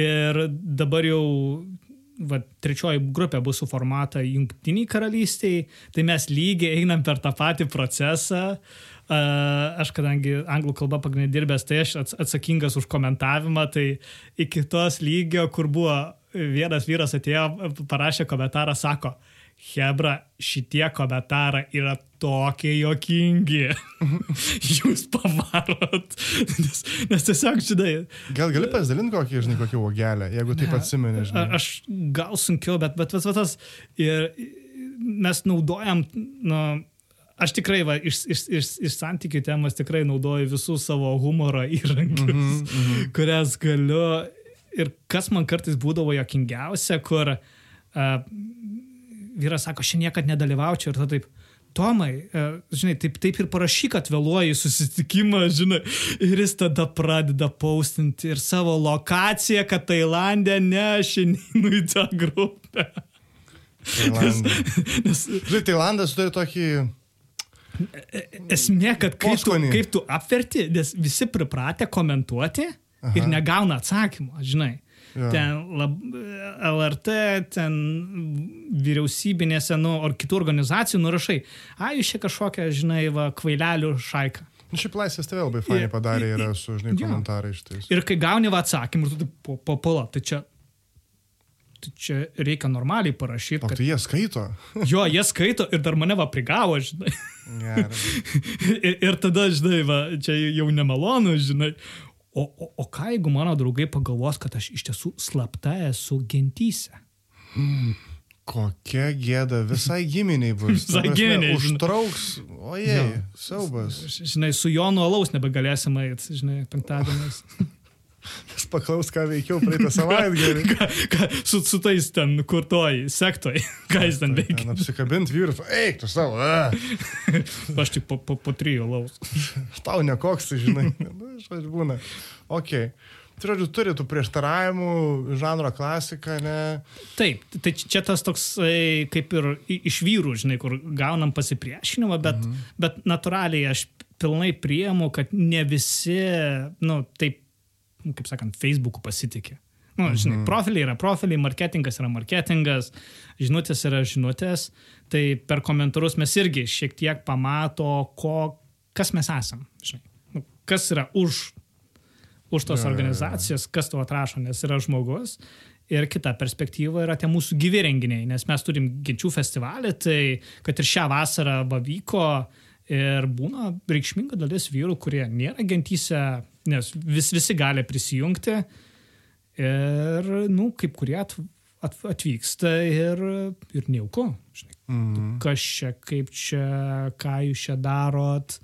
Speaker 2: Ir dabar jau va, trečioji grupė bus suformuota jungtiniai karalystiai, tai mes lygiai einam per tą patį procesą. A, Aš kadangi anglų kalba pagrindinė dirbęs, tai aš ats- atsakingas už komentavimą, tai iki tos lygio, kur buvo vienas vyras atėjo, parašė komentarą, sako, Hebra, šitie komentarai yra tokie jokingi. Jūs pavarot. Nes, nes tiesiog, žinai,
Speaker 1: Gal gali pasidalinti kokį, žinai, kokį uogelę, jeigu taip atsimeni, žinai.
Speaker 2: A- Aš gal sunkiau, bet, bet vat, tas ir mes naudojam, nu, aš tikrai va, iš, iš, iš, iš santykių temos tikrai naudoju visus savo humoro įrankius, mm -hmm, mm -hmm. kurias galiu. Ir kas man kartais būdavo jokingiausia, kur uh, vyras sako, aš niekad nedalyvaučiau ir tada taip. Tomai, žinai, taip, taip ir parašyk, kad vėluoji susitikimą, žinai, ir jis tada pradeda paustinti ir savo lokaciją, kad Tailandė ne, aš neinu į tą grupę.
Speaker 1: Tailandą.
Speaker 2: Nes
Speaker 1: Žinai, Tailandas turi tokį...
Speaker 2: esmė, kad kaip tu, kaip tu apverti, nes visi pripratę komentuoti Aha. ir negauna atsakymo, žinai.
Speaker 1: Jo.
Speaker 2: Ten lab, LRT, ten vyriausybinėse, nu, ar kitų organizacijų nurašai, a, jūs čia kažkokią, žinai, va, kvailelių šaiką.
Speaker 1: Nu, šiaip laisvės tave labai fainai
Speaker 2: Ir-
Speaker 1: padarė yra su, žinai, komentarai šitais.
Speaker 2: Ir kai gauni va atsakymą, ir tu po, po pala, tai čia, tai čia reikia normaliai parašyti,
Speaker 1: O
Speaker 2: kad
Speaker 1: tai jie skaito.
Speaker 2: jo, jie skaito ir dar mane va prigavo, žinai. Ir, ir tada, žinai, va, čia jau nemalonu, žinai. O, o, o ką jeigu mano draugai pagalvos, kad aš iš tiesų slapta esu gentyse?
Speaker 1: Kokia gėda, visai giminiai bus.
Speaker 2: Visai giminiai.
Speaker 1: Užtrauks, ojei, siaubas.
Speaker 2: Žinai, su Jonu Alaus nebegalėsim eiti, žinai, penktadieniais.
Speaker 1: Jis paklaus, ką veikiau praeitą savaitgalį.
Speaker 2: su, su tais ten, kur toj, sektoj, ką jis ten veikia.
Speaker 1: Apsikabint vyrus, eik tu savo,
Speaker 2: Aš tik po, po, po trijų Alaus.
Speaker 1: tau nekoks, žinai. Nu, žodžiu, būna. Ok. Tai žodžiu, turi tų prieštaravimų, žanro klasika, ne?
Speaker 2: Taip, tai čia tas toks e, kaip ir iš vyrų, žinai, kur gaunam pasipriešinimą, bet, mhm. bet natūraliai aš pilnai priemu, kad ne visi, nu, taip, kaip sakant, Facebook'u pasitikė. Nu, žinai, mhm. profiliai yra profiliai, marketingas yra marketingas, žinutės yra žinutės, tai per komentarus mes irgi šiek tiek pamato, ko, kas mes esam, žinai. Nu, kas yra už, už tos
Speaker 1: jo.
Speaker 2: organizacijos, kas tau atrašo, nes yra žmogus. Ir kita perspektyva yra tie mūsų gyvi renginiai, nes mes turim genčių festivalį, tai kad ir šią vasarą va vyko ir būna reikšminga dalis vyrų, kurie nėra gentyse, nes vis, visi gali prisijungti. Ir, nu, kaip kurie at, at, atvyksta ir, ir nejauku. Žinai,
Speaker 1: Mhm.
Speaker 2: kas čia, kaip čia, ką jūs čia darot.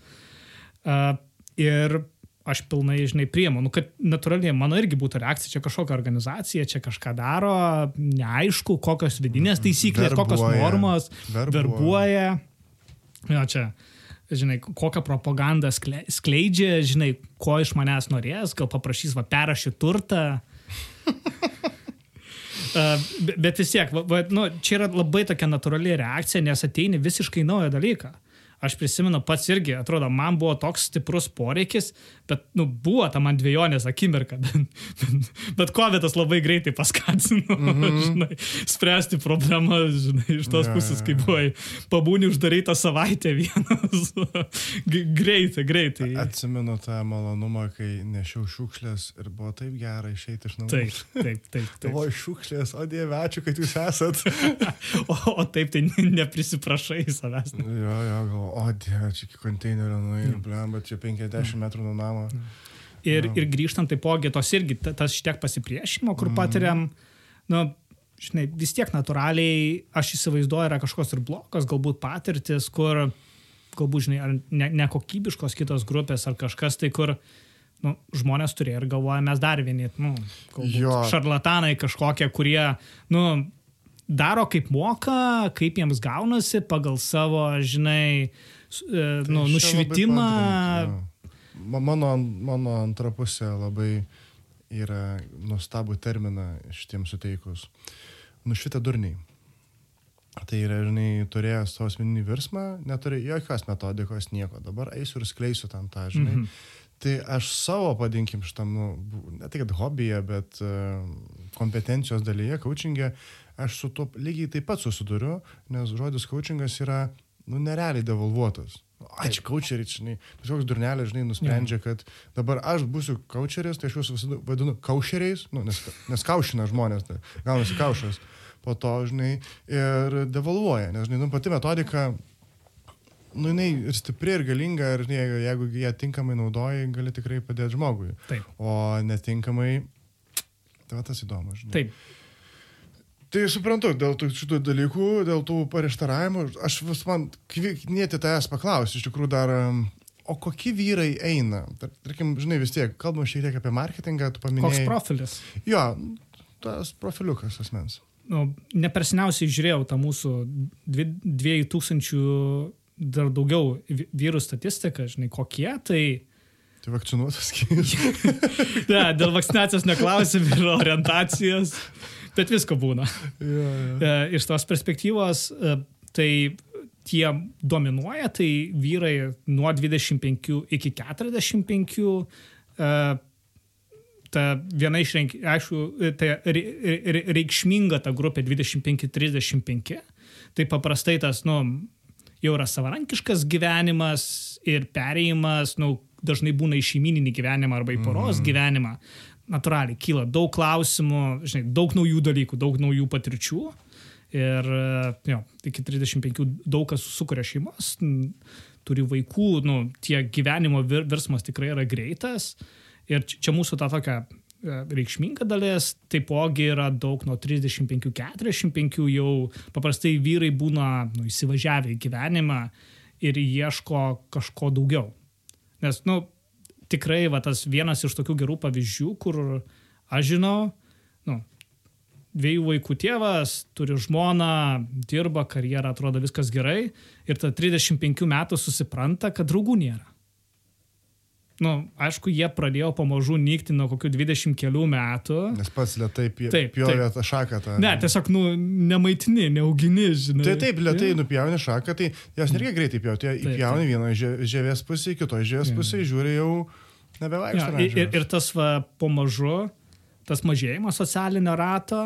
Speaker 2: Uh, ir aš pilnai, žinai, priemu, nu, kad natūraliai mano irgi būtų reakcija, čia kažkokia organizacija, čia kažką daro, neaišku, kokios vidinės taisyklės, kokios
Speaker 1: Verbuoja.
Speaker 2: normos,
Speaker 1: Verbuoja.
Speaker 2: verbuoja. Jo, čia, žinai, kokią propagandą skle- skleidžia, žinai, ko iš manęs norės, gal paprašys va perrašyti turtą. Uh, be- bet vis tiek, va, va, nu, čia yra labai tokia natūrali reakcija, nes ateini visiškai naują dalyką. Aš prisimenu pats irgi, atrodo, man buvo toks stiprus poreikis, bet, nu, buvo ta man dviejonės akimirka, bet, bet, bet COVID labai greitai paskatino, mm -hmm. žinai, spręsti problemą, žinai, iš tos
Speaker 1: Jo,
Speaker 2: pusės, kai buvai pabūni uždarytą savaitę vienas. Greitai, greitai.
Speaker 1: Atsimenu tą malonumą, kai nešiau šiukšlės ir buvo taip gera išeiti iš namų.
Speaker 2: Taip, taip, taip. taip.
Speaker 1: Galvoju, šiukšlės, o dieve, ačiū, kad jūs esat.
Speaker 2: O, o taip tai ne- neprisiprašai savęs.
Speaker 1: jo, jo, galvoju, o dieve, čia iki konteinerio nuėjau, blem, bet čia 50 metrų nuo namo.
Speaker 2: Ir, ir grįžtant taipogi tos irgi, ta- tas šitiek pasipriešinimo, kur patiriam, nu, žinai, vis tiek natūraliai, aš įsivaizduoju, yra kažkokios ir blokos, galbūt patirtis, kur, galbūt, žinai, ar ne- nekokybiškos kitos grupės ar kažkas tai, kur, nu, žmonės turėjo ir galvoja, mes dar vieni, nu, galbūt
Speaker 1: Jo.
Speaker 2: šarlatanai kažkokie, kurie, nu, daro kaip moka, kaip jiems gaunasi pagal savo, žinai, e, nu,
Speaker 1: Tai čia
Speaker 2: nušvitimą.
Speaker 1: Mano, mano antra pusė labai yra nuostabų terminą šitiems suteikus. Nušvita durniai. Tai yra, žinai, turėjęs savo asmeninį virsmą, neturi jokios metodikos, nieko. Dabar eisiu ir skleisiu ten tą, žinai. Mm -hmm. Tai aš savo, vadinkim, šitam, nu, ne kad hobbyje, bet uh, kompetencijos dalyje, coachingė, aš su tuo lygiai taip pat susiduriu, nes žodis coachingas yra, nu, nerealiai devalvuotas. Čia coacheriai, žinai, kažkoks durnelis, žinai, nusprendžia, kad dabar aš būsiu coacheris, tai aš juos visada vadinu kaušeriais, nu, nes, nes kaušina žmonės, tai gaunasi kaušas. Po to, žinai, ir devalvuoja, nes, žinai, nu, pati metodika, nu, jinai ir stipri, ir galinga, ir žinai, jeigu ją tinkamai naudoji, gali tikrai padėti žmogui.
Speaker 2: Taip.
Speaker 1: O netinkamai, tai va tas įdomu, žinai.
Speaker 2: Taip,
Speaker 1: Tai suprantu, dėl tų šitų dalykų, dėl tų prieštaravimų, aš vis man kvietė tavęs paklausti, iš tikrųjų dar, um, o kokie vyrai eina? Tar- Tarkim, žinai, vis tiek, kalbam šiek tiek apie marketingą, tu
Speaker 2: koks
Speaker 1: paminėjai.
Speaker 2: profilis.
Speaker 1: Jo, tas profiliukas asmens.
Speaker 2: nu, ne per seniausiai žiūrėjau tą mūsų dvi- dviejų tūkstančių dar daugiau vy- vyrų statistiką, žinai, kokie, tai
Speaker 1: Tai vakcinuotas skyrius.
Speaker 2: ne, dėl vakcinacijos neklausim ir orientacijos, bet visko būna.
Speaker 1: jo, jo.
Speaker 2: E, Iš tos perspektyvos, e, tai tie dominuoja, tai vyrai nuo 25 iki 45. e, Ta viena iš, renk- aišku, tai re- re- reikšminga ta grupė 25-35. Tai paprastai tas, nu, jau yra savarankiškas gyvenimas ir perėjimas, nu, dažnai būna į šeimininį gyvenimą arba į poros mm. gyvenimą. Natūraliai kyla daug klausimų, žinai, daug naujų dalykų, daug naujų patirčių. Ir jo, iki 35 daug kas sukuria šeimas, turi vaikų, nu, tie gyvenimo vir- virsmas tikrai yra greitas. Ir čia čia mūsų ta tokia e, reikšminga dalis, taipogi yra daug nuo 35-45 jau paprastai vyrai būna nu, įsivažiavę į gyvenimą ir ieško kažko daugiau. Nes, nu, tikrai va, tas vienas iš tokių gerų pavyzdžių, kur aš žinau, nu, dviejų vaikų tėvas, turi žmoną, dirba, karjerą, atrodo viskas gerai ir ta 35 metų susipranta, kad draugų nėra. Nu, aišku, jie pradėjo pamažu nykti nuo kokių 20 kelių metų.
Speaker 1: Nes pats lietai pjovė tą šaką. Tą,
Speaker 2: Ne, tiesiog, nu, nemaitini, neaugini, žinai.
Speaker 1: Tai taip, lietai
Speaker 2: Jo.
Speaker 1: nupjauni šaką, tai jas nereikia greitai pjauti,
Speaker 2: Taip,
Speaker 1: įpjauni vieną žie- žievės pusę, kitoje žievės
Speaker 2: Jo.
Speaker 1: pusėje žiūri jau nebevaikšto.
Speaker 2: ir, ir, ir tas va, pamažu, tas mažėjimas socialinio rato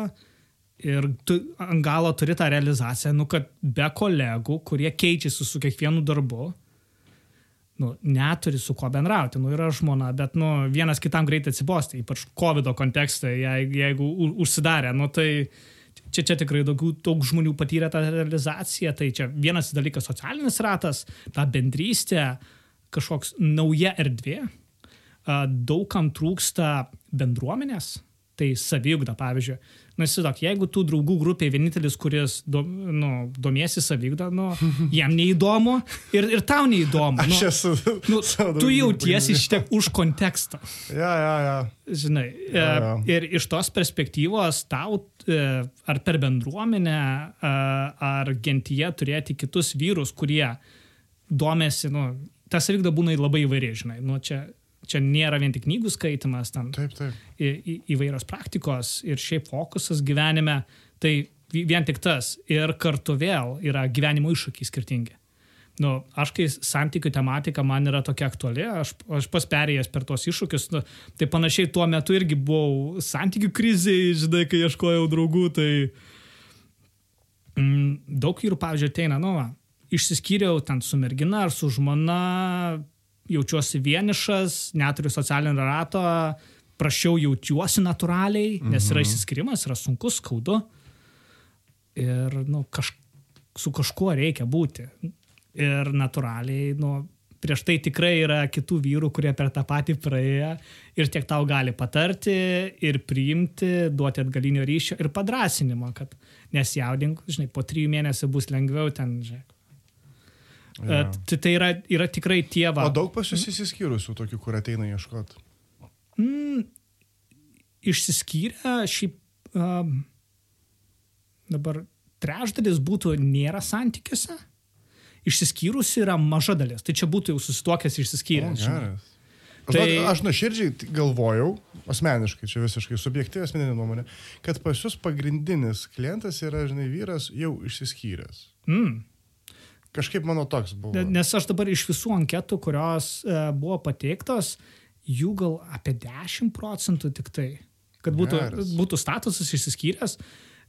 Speaker 2: ir tu ant galo turi tą realizaciją, nu, kad be kolegų, kurie keičiasi su kiekvienu darbu, nu, neturi su kuo bendrauti. Nu, yra žmona, bet nu, vienas kitam greitai atsibosti, ypač COVID kontekste, jeigu, užsidarė. Nu, tai čia, čia tikrai daug, daug žmonių patyrė tą realizaciją. Tai čia vienas dalykas - socialinis ratas, ta bendrystė, kažkoks nauja erdvė. Daugam trūksta bendruomenės, tai savyugda, pavyzdžiui. Na, įsivaizduok, jeigu tų draugų grupė vienintelis, kuris do, nu, domiesi savyugda, nu, jam neįdomu ir, ir tau neįdomu.
Speaker 1: Aš
Speaker 2: Nu,
Speaker 1: esu.
Speaker 2: nu, tu jautiesi
Speaker 1: pagrindinė.
Speaker 2: šitiek už kontekstą.
Speaker 1: Ja, ja, ja.
Speaker 2: Žinai, e,
Speaker 1: Jo, jo.
Speaker 2: ir iš tos perspektyvos tau e, ar per bendruomenę, a, ar gentyje turėti kitus vyrus, kurie domėsi, nu, tas savigda būna labai įvairiai, žinai, nu, čia, čia nėra vien tik knygų skaitimas, ten
Speaker 1: Taip, taip.
Speaker 2: į, į, įvairios praktikos ir šiaip fokusas gyvenime, tai vi- vien tik tas ir kartu vėl yra gyvenimo iššūkiai skirtingi. Nu, aš kai santykių tematika man yra tokia aktuali, aš, aš pas perėjęs per tuos iššūkius, nu, tai panašiai tuo metu irgi buvau santykių krizėje, žinai, kai ieškojau draugų, tai mm, daug vyrų, pavyzdžiui, ateina, nu, va, išsiskyriau ten su mergina ar su žmona, jaučiuosi vienišas, neturiu socialinio rato, prašiau jaučiuosi natūraliai, nes yra išsiskirimas, yra sunkus, skaudu. Ir nu, kaž, su kažkuo reikia būti. Ir natūraliai, nu, prieš tai tikrai yra kitų vyrų, kurie per tą patį praėję ir tiek tau gali patarti ir priimti, duoti atgalinio ryšio ir padrasinimo, kad nesijaudink, žinai, po trijų mėnesių bus lengviau ten, žinai.
Speaker 1: Ja.
Speaker 2: Tai, tai yra, yra tikrai tie va.
Speaker 1: O daug pas jūs įsiskyrusių tokių, kur ateina ieškoti.
Speaker 2: Mm, išsiskyrę šiaip um, dabar trečdalis būtų nėra santykiuose, išsiskyrusi yra maža dalis. Tai čia būtų jau susituokęs
Speaker 1: O,
Speaker 2: išsiskyręs.
Speaker 1: Aš,
Speaker 2: Tai-
Speaker 1: aš nuoširdžiai galvojau, asmeniškai, čia visiškai subjektyvi asmeninė nuomonė, kad pas jūs pagrindinis klientas yra, žinai, vyras jau išsiskyręs.
Speaker 2: Mm.
Speaker 1: Kažkaip mano toks buvo.
Speaker 2: Ne- Nes aš dabar iš visų anketų, kurios e, buvo pateiktos, jų gal apie 10 procentų tik tai. Kad būtų,
Speaker 1: Geras.
Speaker 2: būtų statusas išsiskyręs,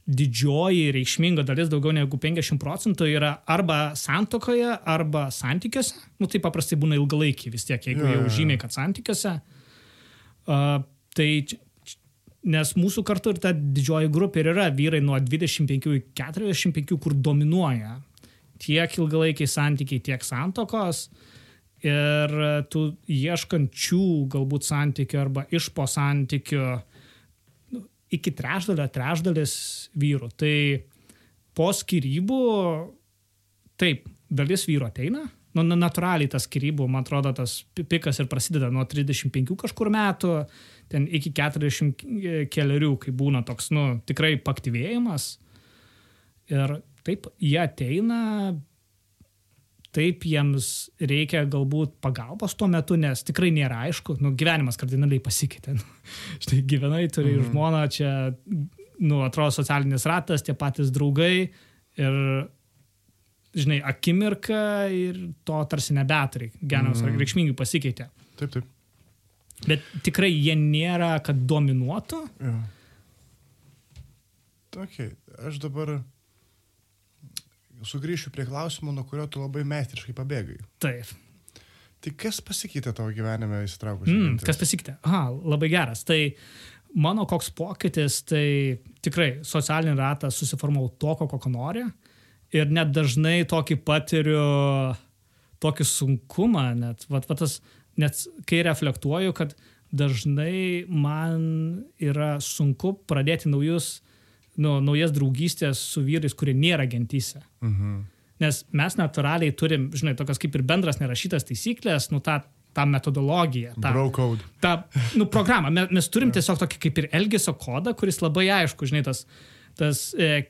Speaker 2: didžioji reikšminga dalis, daugiau negu 50 procentų, yra arba santokoje, arba santykiuose. Nu, tai paprastai būna ilgalaikiai vis tiek, jeigu
Speaker 1: Jo,
Speaker 2: jau žymiai, kad santykiuose. Uh, tai Nes mūsų kartu ir ta didžioji grupė ir yra vyrai nuo 25 iki 45, kur dominuoja tiek ilgalaikiai santykiai, tiek santokos. Ir tų ieškančių galbūt santykių arba iš po santykių nu, iki trečdalio, trečdalis vyrų. Tai po skirybų, taip, dalis vyrų ateina. Nu, na- natūraliai tas skirybų, man atrodo, tas pi- pikas ir prasideda nuo 35 kažkur metų, ten iki 40 keliarių, kai būna toks, nu, tikrai paktyvėjimas. Ir taip, jie ateina, taip jiems reikia galbūt pagalbos tuo metu, nes tikrai nėra aišku, nu, gyvenimas kardinaliai pasikeitė. Nu, štai gyvenai, turi mhm. žmoną, čia, nu, atrodo, socialinis ratas, tie patys draugai ir, žinai, akimirka ir to tarsi nebeturi. Gyvenimas mhm. reikšmingai pasikeitė.
Speaker 1: Taip, taip.
Speaker 2: Bet tikrai jie nėra, kad dominuotų.
Speaker 1: Jo. Okay. Aš dabar sugrįšiu prie klausimo, nuo kurio tu labai meistriškai pabėgai.
Speaker 2: Taip.
Speaker 1: Tai kas pasikeitė tavo gyvenime įsitraukus?
Speaker 2: Mm, kas pasikeitė? Aha, labai geras. Tai mano koks pokytis, tai tikrai socialinį ratą susiformavau tokio, kokio nori. Ir net dažnai tokį patiriu, tokį sunkumą, net, vat, vat tas, net kai reflektuoju, kad dažnai man yra sunku pradėti naujus, nu, naujas draugystės su vyrais, kurie nėra gentyse.
Speaker 1: Mhm.
Speaker 2: Nes mes natūraliai turim, žinai, tokias kaip ir bendras nerašytas taisyklės, nu tą, tą metodologiją. Tą,
Speaker 1: Bro code.
Speaker 2: tą nu, programą. Me- Mes turim tiesiog tokį kaip ir elgesio kodą, kuris labai aišku, žinai, tas, tas e,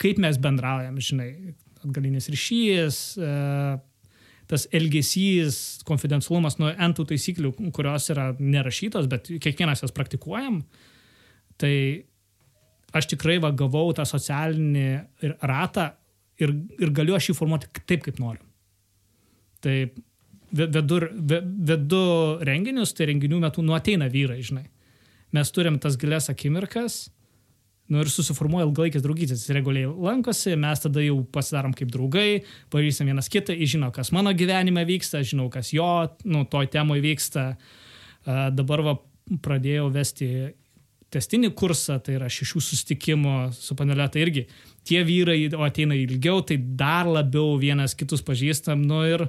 Speaker 2: kaip mes bendraujam, žinai, atgalinis ryšys, e, tas elgesys, konfidencialumas nuo entų taisyklių, kurios yra nerašytos, bet kiekvienas jas praktikuojam, tai aš tikrai va, gavau tą socialinį ratą ir, ir galiu aš jį formuoti taip, kaip noriu. Tai vedu, vedu renginius, tai renginių metu nu ateina vyrai, žinai. Mes turim tas gilias akimirkas, nu ir susiformuoja ilgalaikės draugystės, jis reguliai lankosi, mes tada jau pasidarom kaip draugai, pažįstam vienas kitą, jis žino, kas mano gyvenime vyksta, žinau, kas jo, nu, toj temoje vyksta. Uh, dabar va, pradėjau vesti testinį kursą, tai yra šešių susitikimų su panelė, tai irgi tie vyrai ateina ilgiau, tai dar labiau vienas kitus pažįstam, nu ir,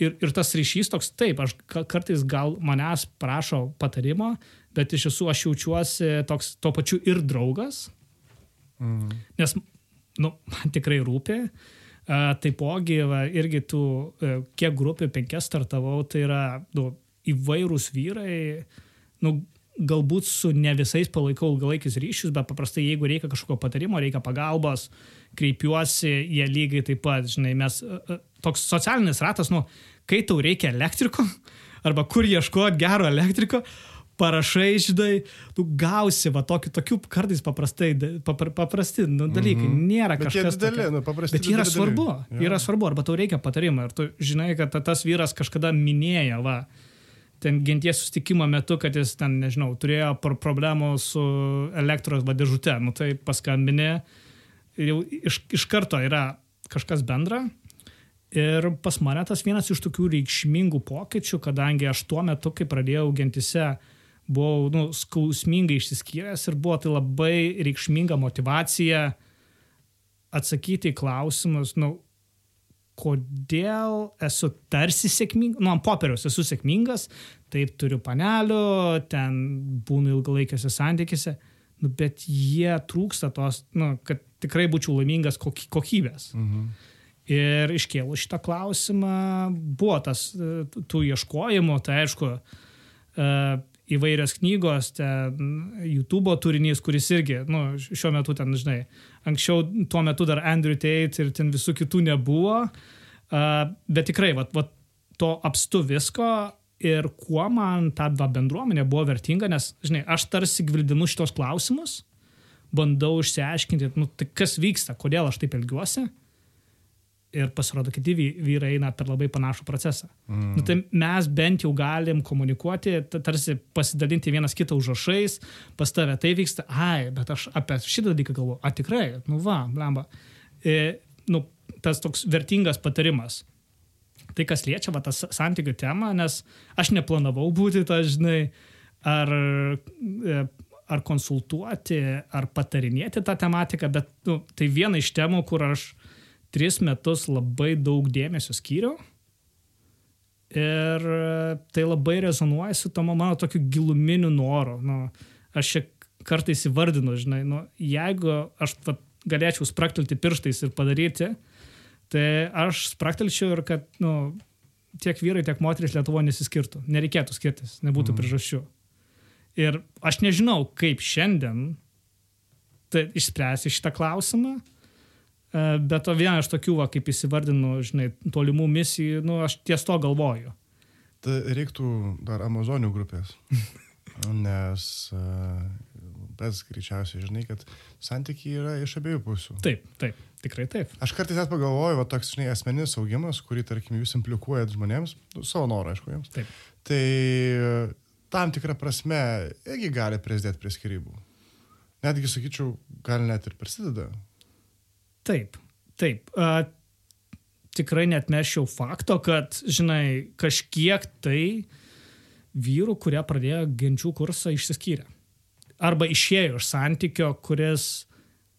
Speaker 2: ir, ir tas ryšys toks, taip, aš kartais gal manęs prašo patarimo, bet iš tiesų aš jaučiuosi toks tuo pačiu ir draugas, mm. nes, nu, man tikrai rūpi. Uh, taipogi, va, irgi tų, uh, kiek grupių penkias startavau, tai yra nu, įvairūs vyrai, nu, galbūt su ne visais palaikau ilgalaikius ryšius, bet paprastai jeigu reikia kažkokio patarimo, reikia pagalbos, kreipiuosi, jie lygiai taip pat, žinai, mes uh, toks socialinis ratas, nu, kai tau reikia elektriko, arba kur ieškoti gero elektriko, parašai, žinai, tu gausi, va, tokių, tokių kartais paprastai, papra, paprasti nu, dalykai, mm -hmm. nėra kažkas.
Speaker 1: Dideli, nu, paprasti,
Speaker 2: bet yra svarbu, ja. yra svarbu, arba tau reikia patarimą, ir tu žinai, kad tas vyras kažkada minėjo, va, ten genties sustikimo metu, kad jis ten, nežinau, turėjo problemų su elektros vadėžute, nu tai paskambinė, jau iš, iš karto yra kažkas bendra. Ir pas mane tas vienas iš tokių reikšmingų pokyčių, kadangi aš tuo metu, kai pradėjau gentise buvau nu, skausmingai išsiskyręs ir buvo tai labai reikšminga motivacija atsakyti į klausimus, nu, kodėl esu tarsi sėkmingas, nu, ant popieriaus esu sėkmingas, taip turiu panelių, ten būnu ilgalaikiuose santykiuose, nu, bet jie trūksta tos, nu, kad tikrai būčiau laimingas kokybės. Mhm. Ir iškėlus šitą klausimą, buvo tas tų ieškojimų, tai aišku, įvairios knygos, ten YouTube turinys, kuris irgi, nu, šiuo metu ten, žinai, anksčiau tuo metu dar Andrew Tate ir ten visų kitų nebuvo, uh, bet tikrai, vat, vat, to apstu visko ir kuo man ta bendruomenė buvo vertinga, nes, žinai, aš tarsi gvildinu šitos klausimus, bandau išsiaiškinti, nu, tai kas vyksta, kodėl aš taip elgiuosi ir pasirodo, kiti vyrai eina per labai panašų procesą. Mm. Nu, tai mes bent jau galim komunikuoti, tarsi pasidalinti vienas kitą užrašais, pas tave tai vyksta, ai, bet aš apie šitą dalyką galvoju, a tikrai, nu va, blemba. E, nu, tas toks vertingas patarimas. Tai kas liečia va, tas santykių temą, nes aš neplanavau būti, ta, žinai, ar, e, ar konsultuoti, ar patarinėti tą tematiką, bet nu, tai viena iš temų, kur aš tris metus labai daug dėmesio skyriau. Ir tai labai rezonuoja su tomu mano tokiu giluminiu noru. Nu, aš čia kartais įvardinu, žinai, nu, jeigu aš va, galėčiau spraktelti pirštais ir padaryti, tai aš spraktelčiau ir kad nu, tiek vyrai, tiek moteris Lietuvoje nesiskirtų. Nereikėtų skirtis, nebūtų mm. priežasčių. Ir aš nežinau, kaip šiandien tai išspręsti šitą klausimą, E, bet to viena iš tokių, va, kaip įsivardinu, žinai, tolimų misijų, nu, aš ties to galvoju.
Speaker 1: Tai reiktų dar Amazonių grupės. Nes pats e, greičiausiai žinai, kad santykiai yra iš abiejų pusių.
Speaker 2: Taip, taip, tikrai taip.
Speaker 1: Aš kartais net pagalvoju, va toks, žinai, asmeninis augimas, kurį, tarkim, jūs implikuojat žmonėms, nu, savo norą, aišku, jiems.
Speaker 2: Taip.
Speaker 1: Tai tam tikrą prasme irgi gali prisidėti prie skirybų. Netgi, sakyčiau, gal net ir prisideda.
Speaker 2: Taip, taip. Uh, tikrai net mešiau fakto, kad, žinai, kažkiek tai vyrų, kurie pradėjo genčių kursą, išsiskyrė. Arba išėjo iš santykio, kuris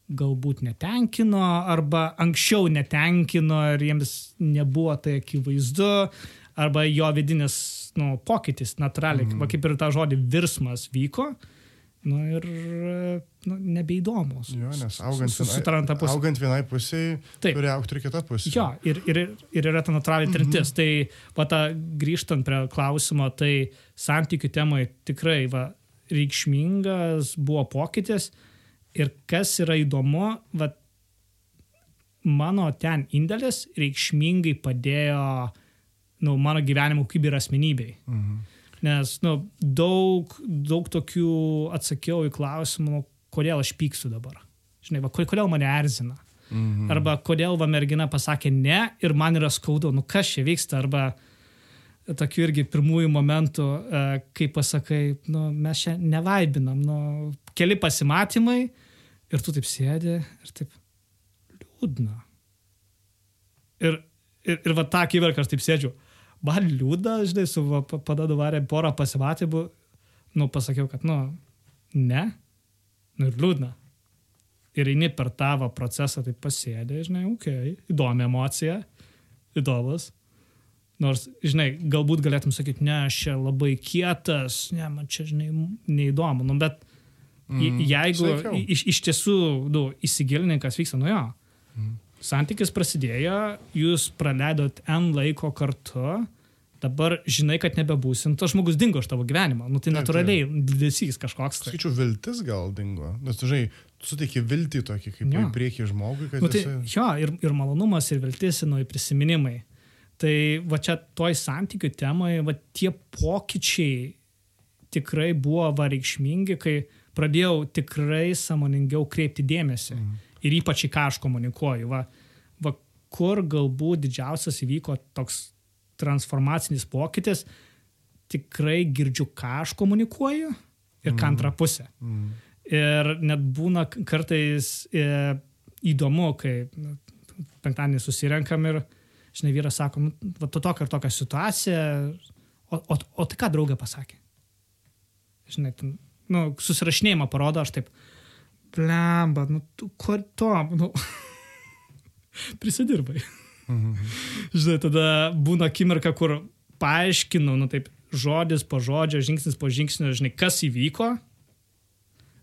Speaker 2: galbūt netenkino, arba anksčiau netenkino ir jiems nebuvo tai akivaizdu, arba jo vidinis nu, pokytis natūraliai, mm. va, kaip ir tą žodį virsmas vyko. Uh, nu, ir nu, nebeįdomus.
Speaker 1: Jo, nes augant, su, su, vienai, augant vienai pusiai, Taip. turi aukti ir kita pusė.
Speaker 2: Jo, ir, ir, ir yra ta natūraliai mhm. trintis. Mm -hmm. Tai, va, ta, grįžtant prie klausimo, tai santykių temai tikrai va, reikšmingas buvo pokytis. Ir kas yra įdomu, va, mano ten indėlis reikšmingai padėjo nu, mano gyvenimo kokybė ir asmenybei.
Speaker 1: Mhm.
Speaker 2: Nes nu, daug, daug tokių atsakiau į klausimą, nu, kodėl aš pykstu dabar. Žinai, va, ko- kodėl mane erzina.
Speaker 1: Mhm.
Speaker 2: Arba kodėl va mergina pasakė ne ir man yra skaudu, nu kas čia vyksta. Arba tokių irgi pirmųjų momentų, e, kai pasakai, nu, mes čia nevaibinam, nu, keli pasimatymai ir tu taip sėdi ir taip liūdna. Ir, ir, ir va tą akimirką aš taip sėdžiu. Man liūdna, žinai, su padadu varė porą pasimatymų, nu, pasakiau, kad, nu, ne, nu ir liūdna. Ir eini per tavo procesą, tai pasėdė, žinai, okei, okay, įdomi emocija, įdomus. Nors, žinai, galbūt galėtum sakyti, ne, aš čia labai kietas, ne, man čia, žinai, neįdomu, nu, bet mm, jeigu
Speaker 1: sakiau.
Speaker 2: iš, iš tiesų, nu, įsigilinai, kas vyksta, nu jo, santykis prasidėjo, jūs praleidot N laiko kartu, dabar žinai, kad nebebūsim, tas žmogus dingo iš tavo gyvenimo, nu, tai natūraliai didesys kažkoks. Tai.
Speaker 1: Skaičiu, viltis gal dingo. Nes tu žinai, tu suteiki viltį tokį kaip
Speaker 2: Jo.
Speaker 1: į priekį žmogui, kad
Speaker 2: Nu, tai,
Speaker 1: jisai...
Speaker 2: jo, ir, ir malonumas, ir viltis, ir prisiminimai. Tai va čia toj santykių temoje, va tie pokyčiai tikrai buvo va reikšmingi, kai pradėjau tikrai samoningiau kreipti dėmesį. Mm. Ir ypač į ką aš komunikuoju. Va, va kur galbūt didžiausias įvyko toks transformacinis pokytis, tikrai girdžiu, ką aš komunikuoju ir ką antrą pusę.
Speaker 1: Mm.
Speaker 2: Ir net būna kartais e, įdomu, kai penktadienį susirenkam ir, žinai, vyras sako, nu, va, to tokia ir tokia situacija, o, o, o tai ką draugė pasakė? Žinai, tu, nu, susirašinėjimą parodo, aš taip, blemba, nu, tu, kur to, nu, prisidirbai. Žinai, tada būna akimirka, kur paaiškinu, nu taip, žodis po žodžio, žingsnis po žingsnio, žinai, kas įvyko.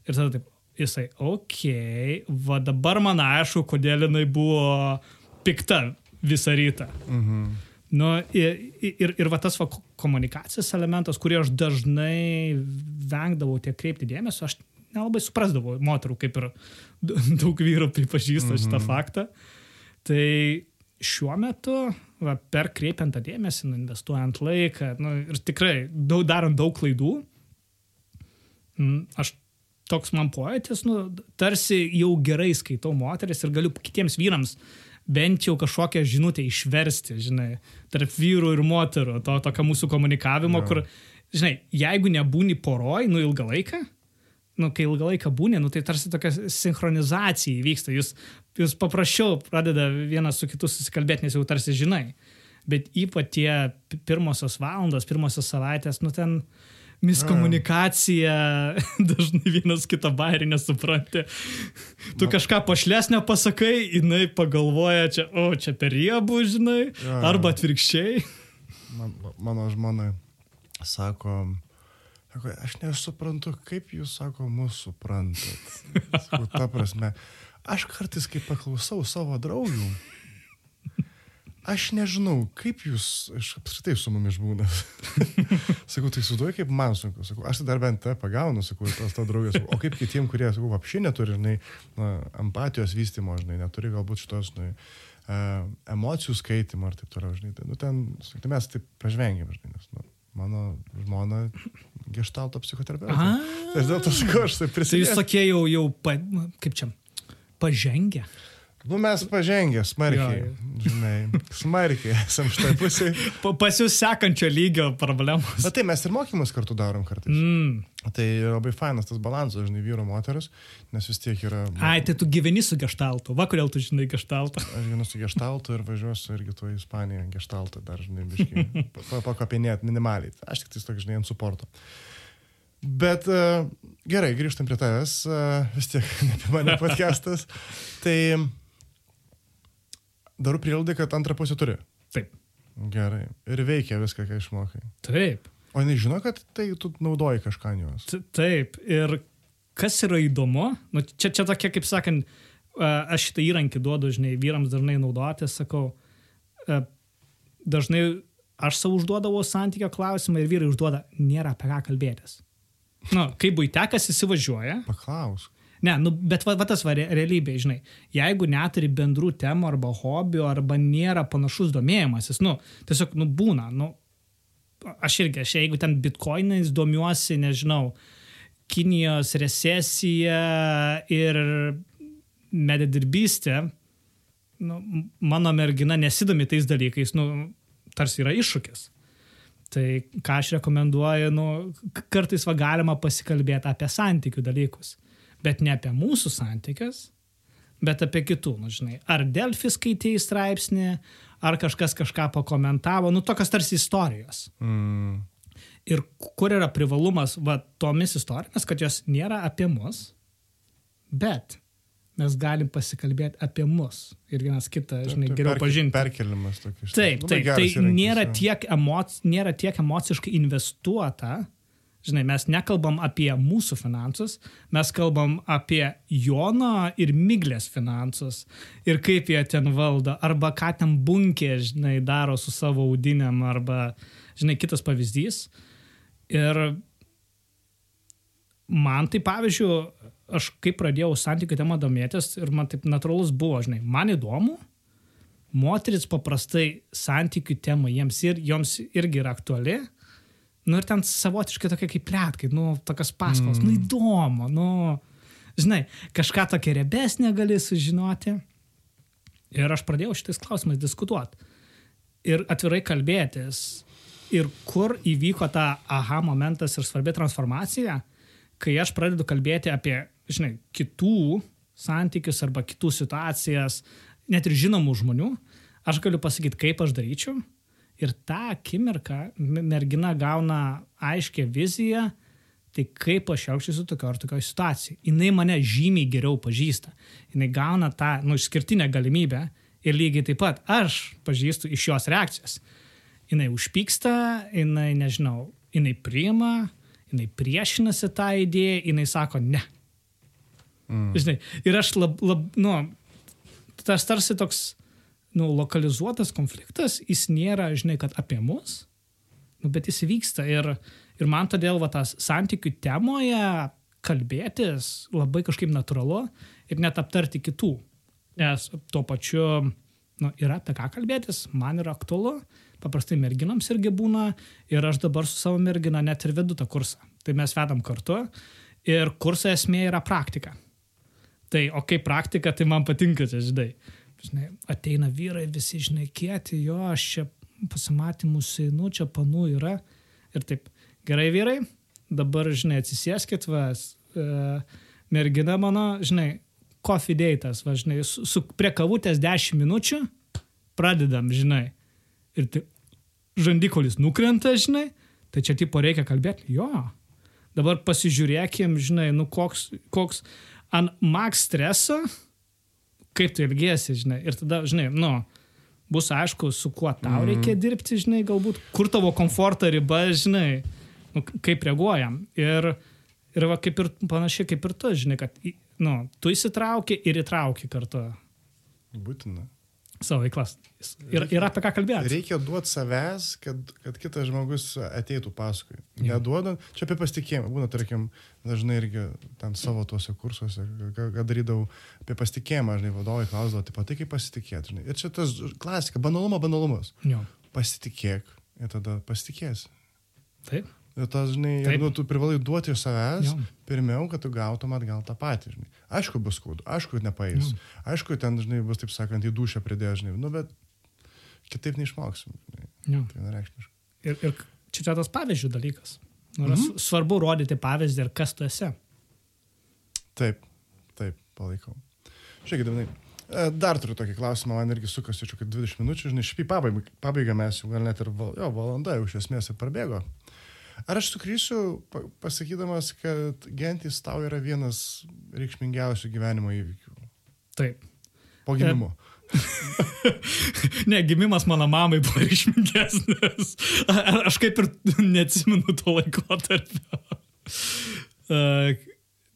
Speaker 2: Ir tada taip, jisai, okei, okay, va dabar man aišku, kodėl jinai buvo pikta visą rytą.
Speaker 1: Mhm.
Speaker 2: Nu, ir, ir, ir va tas va ko- komunikacijos elementas, kurį aš dažnai vengdavau tiek kreipti dėmesio, aš nelabai suprasdavau moterų, kaip ir daug vyrų pripažįsta šitą faktą. Tai šiuo metu, va, per kreipiant tą dėmesį, nu, investuojant laiką nu, ir tikrai daug, darant daug klaidų, mm, aš toks man poetis, nu, tarsi jau gerai skaitau moteris ir galiu kitiems vyrams bent jau kažkokią žinutę išversti, žinai, tarp vyrų ir moterų, to tokio mūsų komunikavimo,
Speaker 1: Jo.
Speaker 2: kur, žinai, jeigu nebūni poroj, nu ilgą laiką, nu, kai ilgą laiką būni, nu, tai tarsi tokia sinchronizacija vyksta, jūs, jūs paprasčiau pradeda vienas su kitu susikalbėti, nes jau tarsi žinai. Bet ypač tie pi- pirmosios valandos, pirmosios savaitės, nu ten miskomunikacija, dažnai vienas kito bairį nesupranti. Tu kažką pašlesnio pasakai, jinai pagalvoja, čia, o čia per riebų, žinai,
Speaker 1: Jo.
Speaker 2: arba atvirkščiai.
Speaker 1: Man, mano žmona sako, sako, aš nesuprantu, kaip jūs, sako, mūsų suprantat. Sakau, ta prasme, aš kartais, kai paklausau savo draugų, aš nežinau, kaip jūs, aš apskritai su mumis būna. sakau, tai suduoju, kaip man sunku. Sakau, aš tai dar bent tą pagaunu, sakau, tas to draugės. O kaip kitiem, kurie, sakau, apšį neturi, žinai, na, empatijos vystimo, žinai, neturi galbūt šitos, žinai, uh, emocijų skaitimo ir taip toliau, žinai. Tai, nu, ten, sakau, tai mes taip pažvengiam, žinai, nes, nu, mano žmona gestalto psichoterapeutė. Tai aš dėl to sakau, aš taip
Speaker 2: Tai jūs
Speaker 1: prisimenu.
Speaker 2: tokie jau, jau pa, kaip čia, pažengę.
Speaker 1: Nu, mes pažengę smarkiai,
Speaker 2: Jo,
Speaker 1: žinai, smarkiai esam pusę.
Speaker 2: Pa, pas jūs sekančio lygio problemos.
Speaker 1: Na tai mes ir mokymus kartu darom kartais.
Speaker 2: Mm.
Speaker 1: Tai labai fainas tas balansas, žinai, vyro moteris, nes vis tiek yra...
Speaker 2: Ai, tai tu gyveni su gestaltu. Va, kodėl tu žinai gestaltą.
Speaker 1: Aš gyvenu su gestaltu ir važiuosiu irgi tuo į Ispaniją gestaltą dar, žinai, biškai. Pakapinėti minimaliai. Aš tik tai toks, žinai, ant suporto. Bet uh, gerai, grįžtam prie tavęs, uh, vis tiek apie mane podcastas. Tai darau prielaidą, kad antrą pusę turi.
Speaker 2: Taip.
Speaker 1: Gerai. Ir veikia viską, ką išmokai.
Speaker 2: Taip.
Speaker 1: O jinai žino, kad tai tu naudoji kažką jos.
Speaker 2: Taip. Ir kas yra įdomu, nu, čia, čia tokia, kaip sakant, aš šitą įrankį duodu, žinai, vyrams dažnai naudoti, sakau, dažnai aš savo užduodavau santykio klausimą ir vyrai užduoda, nėra apie ką kalbėtis. Nu, kai būtekas įsivažiuoja,
Speaker 1: Paklausk.
Speaker 2: Ne, nu, bet va, va tas va, re- realybė, žinai, jeigu neturi bendrų temų arba hobių, arba nėra panašus domėjimasis, nu, tiesiog, nu, būna, nu, aš irgi, aš jeigu ten bitkoinais domiuosi, nežinau, Kinijos recesija ir mededirbystė, nu, mano mergina nesidomi tais dalykais, nu, tarsi yra iššūkis. Tai ką aš rekomenduoju, nu, kartais va galima pasikalbėti apie santykių dalykus, bet ne apie mūsų santykius, bet apie kitų, nu, žinai. Ar Delfis skaitėjai straipsnį, ar kažkas kažką pakomentavo, nu, tokios tarsi istorijos.
Speaker 1: Mm.
Speaker 2: Ir kur yra privalumas va tomis istorijomis, kad jos nėra apie mus, bet mes galim pasikalbėti apie mus ir vienas kitą, žinai,
Speaker 1: Tai
Speaker 2: geriau
Speaker 1: perke-
Speaker 2: pažinti.
Speaker 1: Perkelimas tokius.
Speaker 2: Taip, taip, tai nėra tiek, emoc, nėra tiek emociškai investuota. Žinai, mes nekalbam apie mūsų finansus, mes kalbam apie Jono ir Miglės finansus ir kaip jie ten valdo, arba ką ten bunkė, žinai, daro su savo audiniam, arba, žinai, kitas pavyzdys. Ir man tai, pavyzdžiui, aš kaip pradėjau santykių temą domėtis ir man taip natūralus buvo, žinai, man įdomu, moteris paprastai santykių tema jiems ir joms irgi yra aktuali. Nu ir ten savotiškai tokia kaip plėtkai, nu, tokios paskalos, mm. nu įdomu, nu, žinai, kažką tokia rebesnė gali sužinoti. Ir aš pradėjau šitais klausimais diskutuoti. Ir atvirai kalbėtis. Ir kur įvyko ta aha momentas ir svarbi transformacija, kai aš pradedu kalbėti apie, žinai, kitų santykius arba kitų situacijas, net ir žinomų žmonių, aš galiu pasakyti, kaip aš daryčiau. Ir tą akimirką mergina gauna aiškę viziją, tai kaip aš jaučiuosi tokio ar tokio situacijai. Jis mane žymiai geriau pažįsta. Jis gauna tą nu, išskirtinę galimybę ir lygiai taip pat aš pažįstu iš jos reakcijos. Jis užpyksta, jinai, nežinau, jinai priima, jinai priešinasi tą idėją, jinai sako ne. Mm. Žinai, ir aš lab, lab, nu, tas tarsi toks, nu, lokalizuotas konfliktas, jis nėra, žinai, kad apie mus, nu, bet jis vyksta ir, ir man todėl va tas santykių temoje kalbėtis labai kažkaip natūralu ir net aptarti kitų. Nes tuo pačiu nu, yra apie ką kalbėtis, man yra aktualu, paprastai merginams irgi būna ir aš dabar su savo mergina net ir vedu tą kursą. Tai mes vedam kartu ir kurso esmė yra praktika. Tai, o kaip praktika, tai man patinka, čia, žinai. Žinai. Ateina vyrai, visi, žinai, kieti, jo, aš čia pasimatymus einu, čia panų yra. Ir taip, gerai vyrai, dabar, žinai, atsisėskit, vas, e, mergina mano, žinai, coffee date'as, va, žinai, su, su prie kavutės 10 minučių, pradedam, žinai. Ir tai žandikolis nukrenta, žinai, tai čia tipo reikia kalbėti, jo. Dabar pasižiūrėkim, žinai, nu koks, koks ant max streso, kaip tu ilgėsi, žinai. Ir tada, žinai, nu, bus aišku, su kuo tau mm. reikia dirbti, žinai, galbūt, kur tavo komforto riba, žinai, nu, kaip reaguojam. Ir, ir va, kaip ir panašiai kaip ir tu, žinai, kad, nu, tu įsitrauki ir įtrauki kartu
Speaker 1: Būtina.
Speaker 2: Savo veiklas. Ir, ir apie ką kalbėti.
Speaker 1: Reikia duoti savęs, kad, kad kitas žmogus ateitų paskui. Neduodant, čia apie pasitikėjimą. Būna, tarkim, dažnai irgi ten savo tuose kursuose, ką darydavau apie pasitikėjimą, žinai, vadovai klausdavo, taip pat, tai kaip pasitikėti, žinai. Ir čia tas klasika, banalumo banalumas.
Speaker 2: Jo.
Speaker 1: Pasitikėk ir tada pasitikėsi.
Speaker 2: Taip.
Speaker 1: Ir tas, žinai,
Speaker 2: Taip.
Speaker 1: ir, nu, tu privalai duoti iš savęs,
Speaker 2: Jo.
Speaker 1: pirmiau, kad tu gautum atgal tą patį, žinai. Aišku, bus skaudu, aišku, nepaės. Aišku, ten, žinai, bus, taip sakant, į dušę pridėjo, žinai. Nu, bet kitaip neišmoksim. Žinai.
Speaker 2: Jo.
Speaker 1: Tai vienareikšmiškai.
Speaker 2: Ir, ir čia yra tas pavyzdžių dalykas. Nu, mhm. svarbu rodyti pavyzdį ir kas tu esi.
Speaker 1: Taip, taip, palaikau. Žiūrėkit, Davinai. e, Dar turiu tokį klausimą, man irgi sukasi čia kaip 20 minučių, žinai, šiaip į pabaigą, pabaigą mes jau gal net ir val, jo, valanda jau iš esmės ir prabėgo. Ar aš sukrysiu pa- pasakydamas, kad gentis tau yra vienas reikšmingiausių gyvenimo įvykių
Speaker 2: Taip.
Speaker 1: po gimimo?
Speaker 2: Ne, gimimas mano mamai buvo reikšmingesnis. Aš kaip ir neatsimenu to laikotarpio. Uh,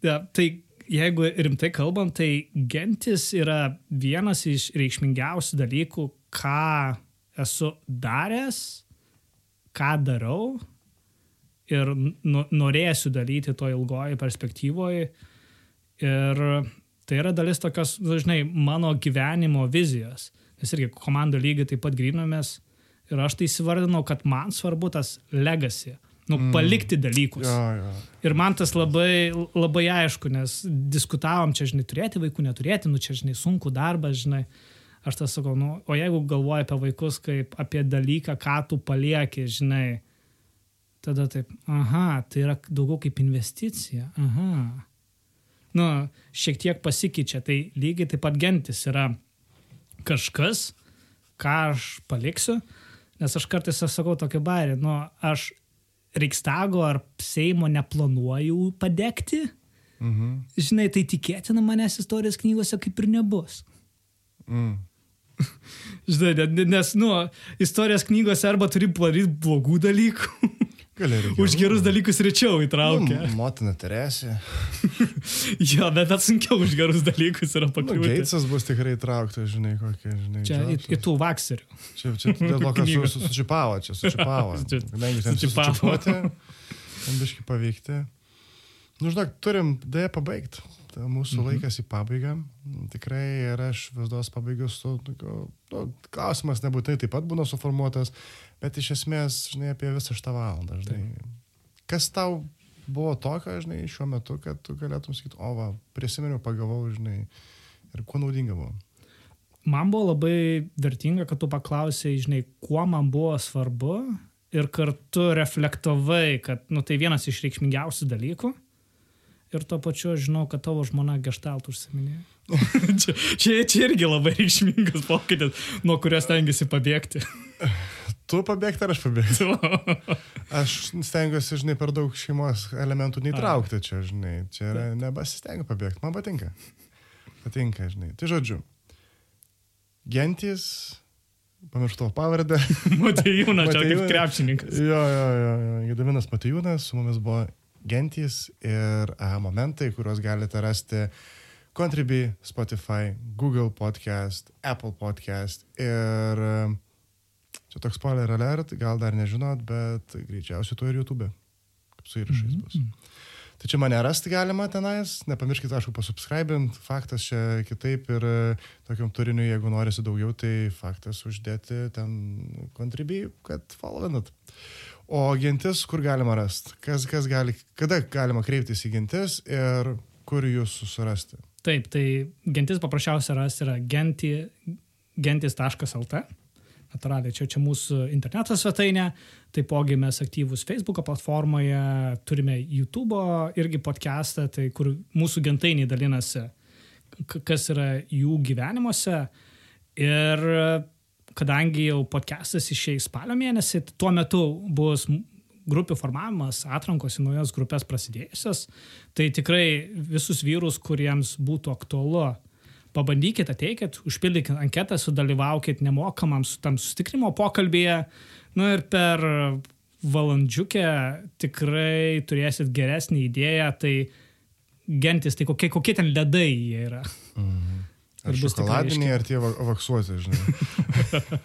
Speaker 2: ja, tai jeigu rimtai kalbant, tai gentis yra vienas iš reikšmingiausių dalykų, ką esu daręs, ką darau ir nu, norėsiu daryti to ilgoje perspektyvoje. Ir tai yra dalis tokios, dažnai, mano gyvenimo vizijos. Nes irgi komandų lygiai taip pat grinomės. Ir aš tai įsivardinau, kad man svarbu tas legacy. Nu, mm. palikti dalykus.
Speaker 1: Jo, jo.
Speaker 2: Ir man tas labai, labai aišku, nes diskutavom čia, žinai, turėti vaikų, neturėti, nu čia, žinai, sunku darbas, žinai. Aš tas sakau, nu, o jeigu galvoji apie vaikus kaip apie dalyką, ką tu palieki, žinai, tada taip, aha, tai yra daugiau kaip investicija, aha. Nu, šiek tiek pasikeičia, tai lygiai taip pat gentis yra kažkas, ką aš paliksiu, nes aš kartais aš sakau tokį bairį, nu, aš Reikstago ar Seimo neplanuoju padegti,
Speaker 1: Mhm.
Speaker 2: žinai, tai tikėtina manęs istorijos knygose kaip ir nebus.
Speaker 1: Mm.
Speaker 2: Žinai, ne- nes, nu, istorijos knygose arba turi padaryti blogų dalykų,
Speaker 1: Gali ir
Speaker 2: už gerus dalykus rečiau įtraukia.
Speaker 1: Nu, motina Teresė.
Speaker 2: Jo, bet bet sunkiau už gerus dalykus yra
Speaker 1: Nu,
Speaker 2: pakliūti.
Speaker 1: Geitsas bus tikrai įtrauktas, žinai, kokie, žinai.
Speaker 2: Čia į, į tų vakserių.
Speaker 1: Čia, čia dėl to, kad su, su, sučipavo, čia sučipavo. Kadangi ten sučipuoti, ten biški paveikti. Nu, žinok, turim dėja pabaigti. Tai mūsų mhm. laikas į pabaigą. Tikrai ir aš vis dos pabaigiu su nu, klausimas nebūtinai taip pat būna suformuotas, bet iš esmės, žinai, apie visą šitą valandą, žinai. Kas tau buvo tokio, žinai, šiuo metu, kad tu galėtum sakyti, o va, prisiminiau, pagavau, žinai, ir kuo naudinga buvo.
Speaker 2: Man buvo labai vertinga, kad tu paklausai, žinai, kuo man buvo svarbu ir kartu reflektavai, kad, nu, tai vienas iš reikšmingiausių dalykų. Ir tuo pačiu aš žinau, kad tavo žmona geštaltų užsiminė. čia, čia, čia irgi labai reikšmingas pokytis, nuo kurios tengiasi pabėgti.
Speaker 1: Tu pabėgti ar aš pabėgti? Aš stengiuosi, žinai, per daug šeimos elementų neįtraukti čia, žinai. Čia yra nebesistengiu pabėgti. Man patinka. Patinka, žinai. Tai žodžiu. Gentys, pamirštu tavo pavardę.
Speaker 2: Matėjūna, čia kaip krepšininkas.
Speaker 1: jo, jo, jo, jo. Gedaminas Matijūnas, su mumis buvo Gentys ir aha, momentai, kuriuos galite rasti Contribui, Spotify, Google podcast, Apple podcast ir e, čia toks spoiler alert, gal dar nežinot, bet greičiausiai to ir YouTube. Kaip su įrašais bus. Tai čia mane rasti galima tenais, nepamirškite, aišku, pasubscribint, faktas čia kitaip ir e, tokiam turiniu, jeigu norisi daugiau, tai faktas uždėti ten contribui, kad followinat. O gentis, kur galima rasti? Kas, kas gali, kada galima kreiptis į gentis ir kur jūs susirasti?
Speaker 2: Taip, tai gentis paprasčiausia ras yra genti, gentis.lt. Natūraliai, čia, čia mūsų interneto svetainė, taipogi mes aktyvus Facebook platformoje, turime YouTube irgi podcastą, tai kur mūsų gentainiai dalinasi, kas yra jų gyvenimuose. Ir kadangi jau podcastas išeis spalio mėnesį, tuo metu bus grupių formavimas, atrankos į naujas grupės prasidėjusios, tai tikrai visus vyrus, kuriems būtų aktualu, pabandykit, ateikit, užpildykit anketą, sudalyvaukit nemokamam su tam sustikrimo pokalbėje. Nu ir per valandžiukę tikrai turėsit geresnį idėją, tai gentis, tai kokie, kokie ten ledai jie yra.
Speaker 1: Ar
Speaker 2: Ir bus tikrai
Speaker 1: šokoladiniai, ar tie va- vaksuoti, žinai.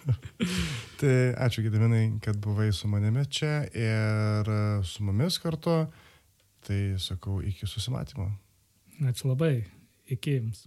Speaker 1: tai ačiū Gidaminai, kad buvai su manimi čia ir su mumis kartu. Tai sakau, iki susimatymo.
Speaker 2: Ačiū labai. Iki jums.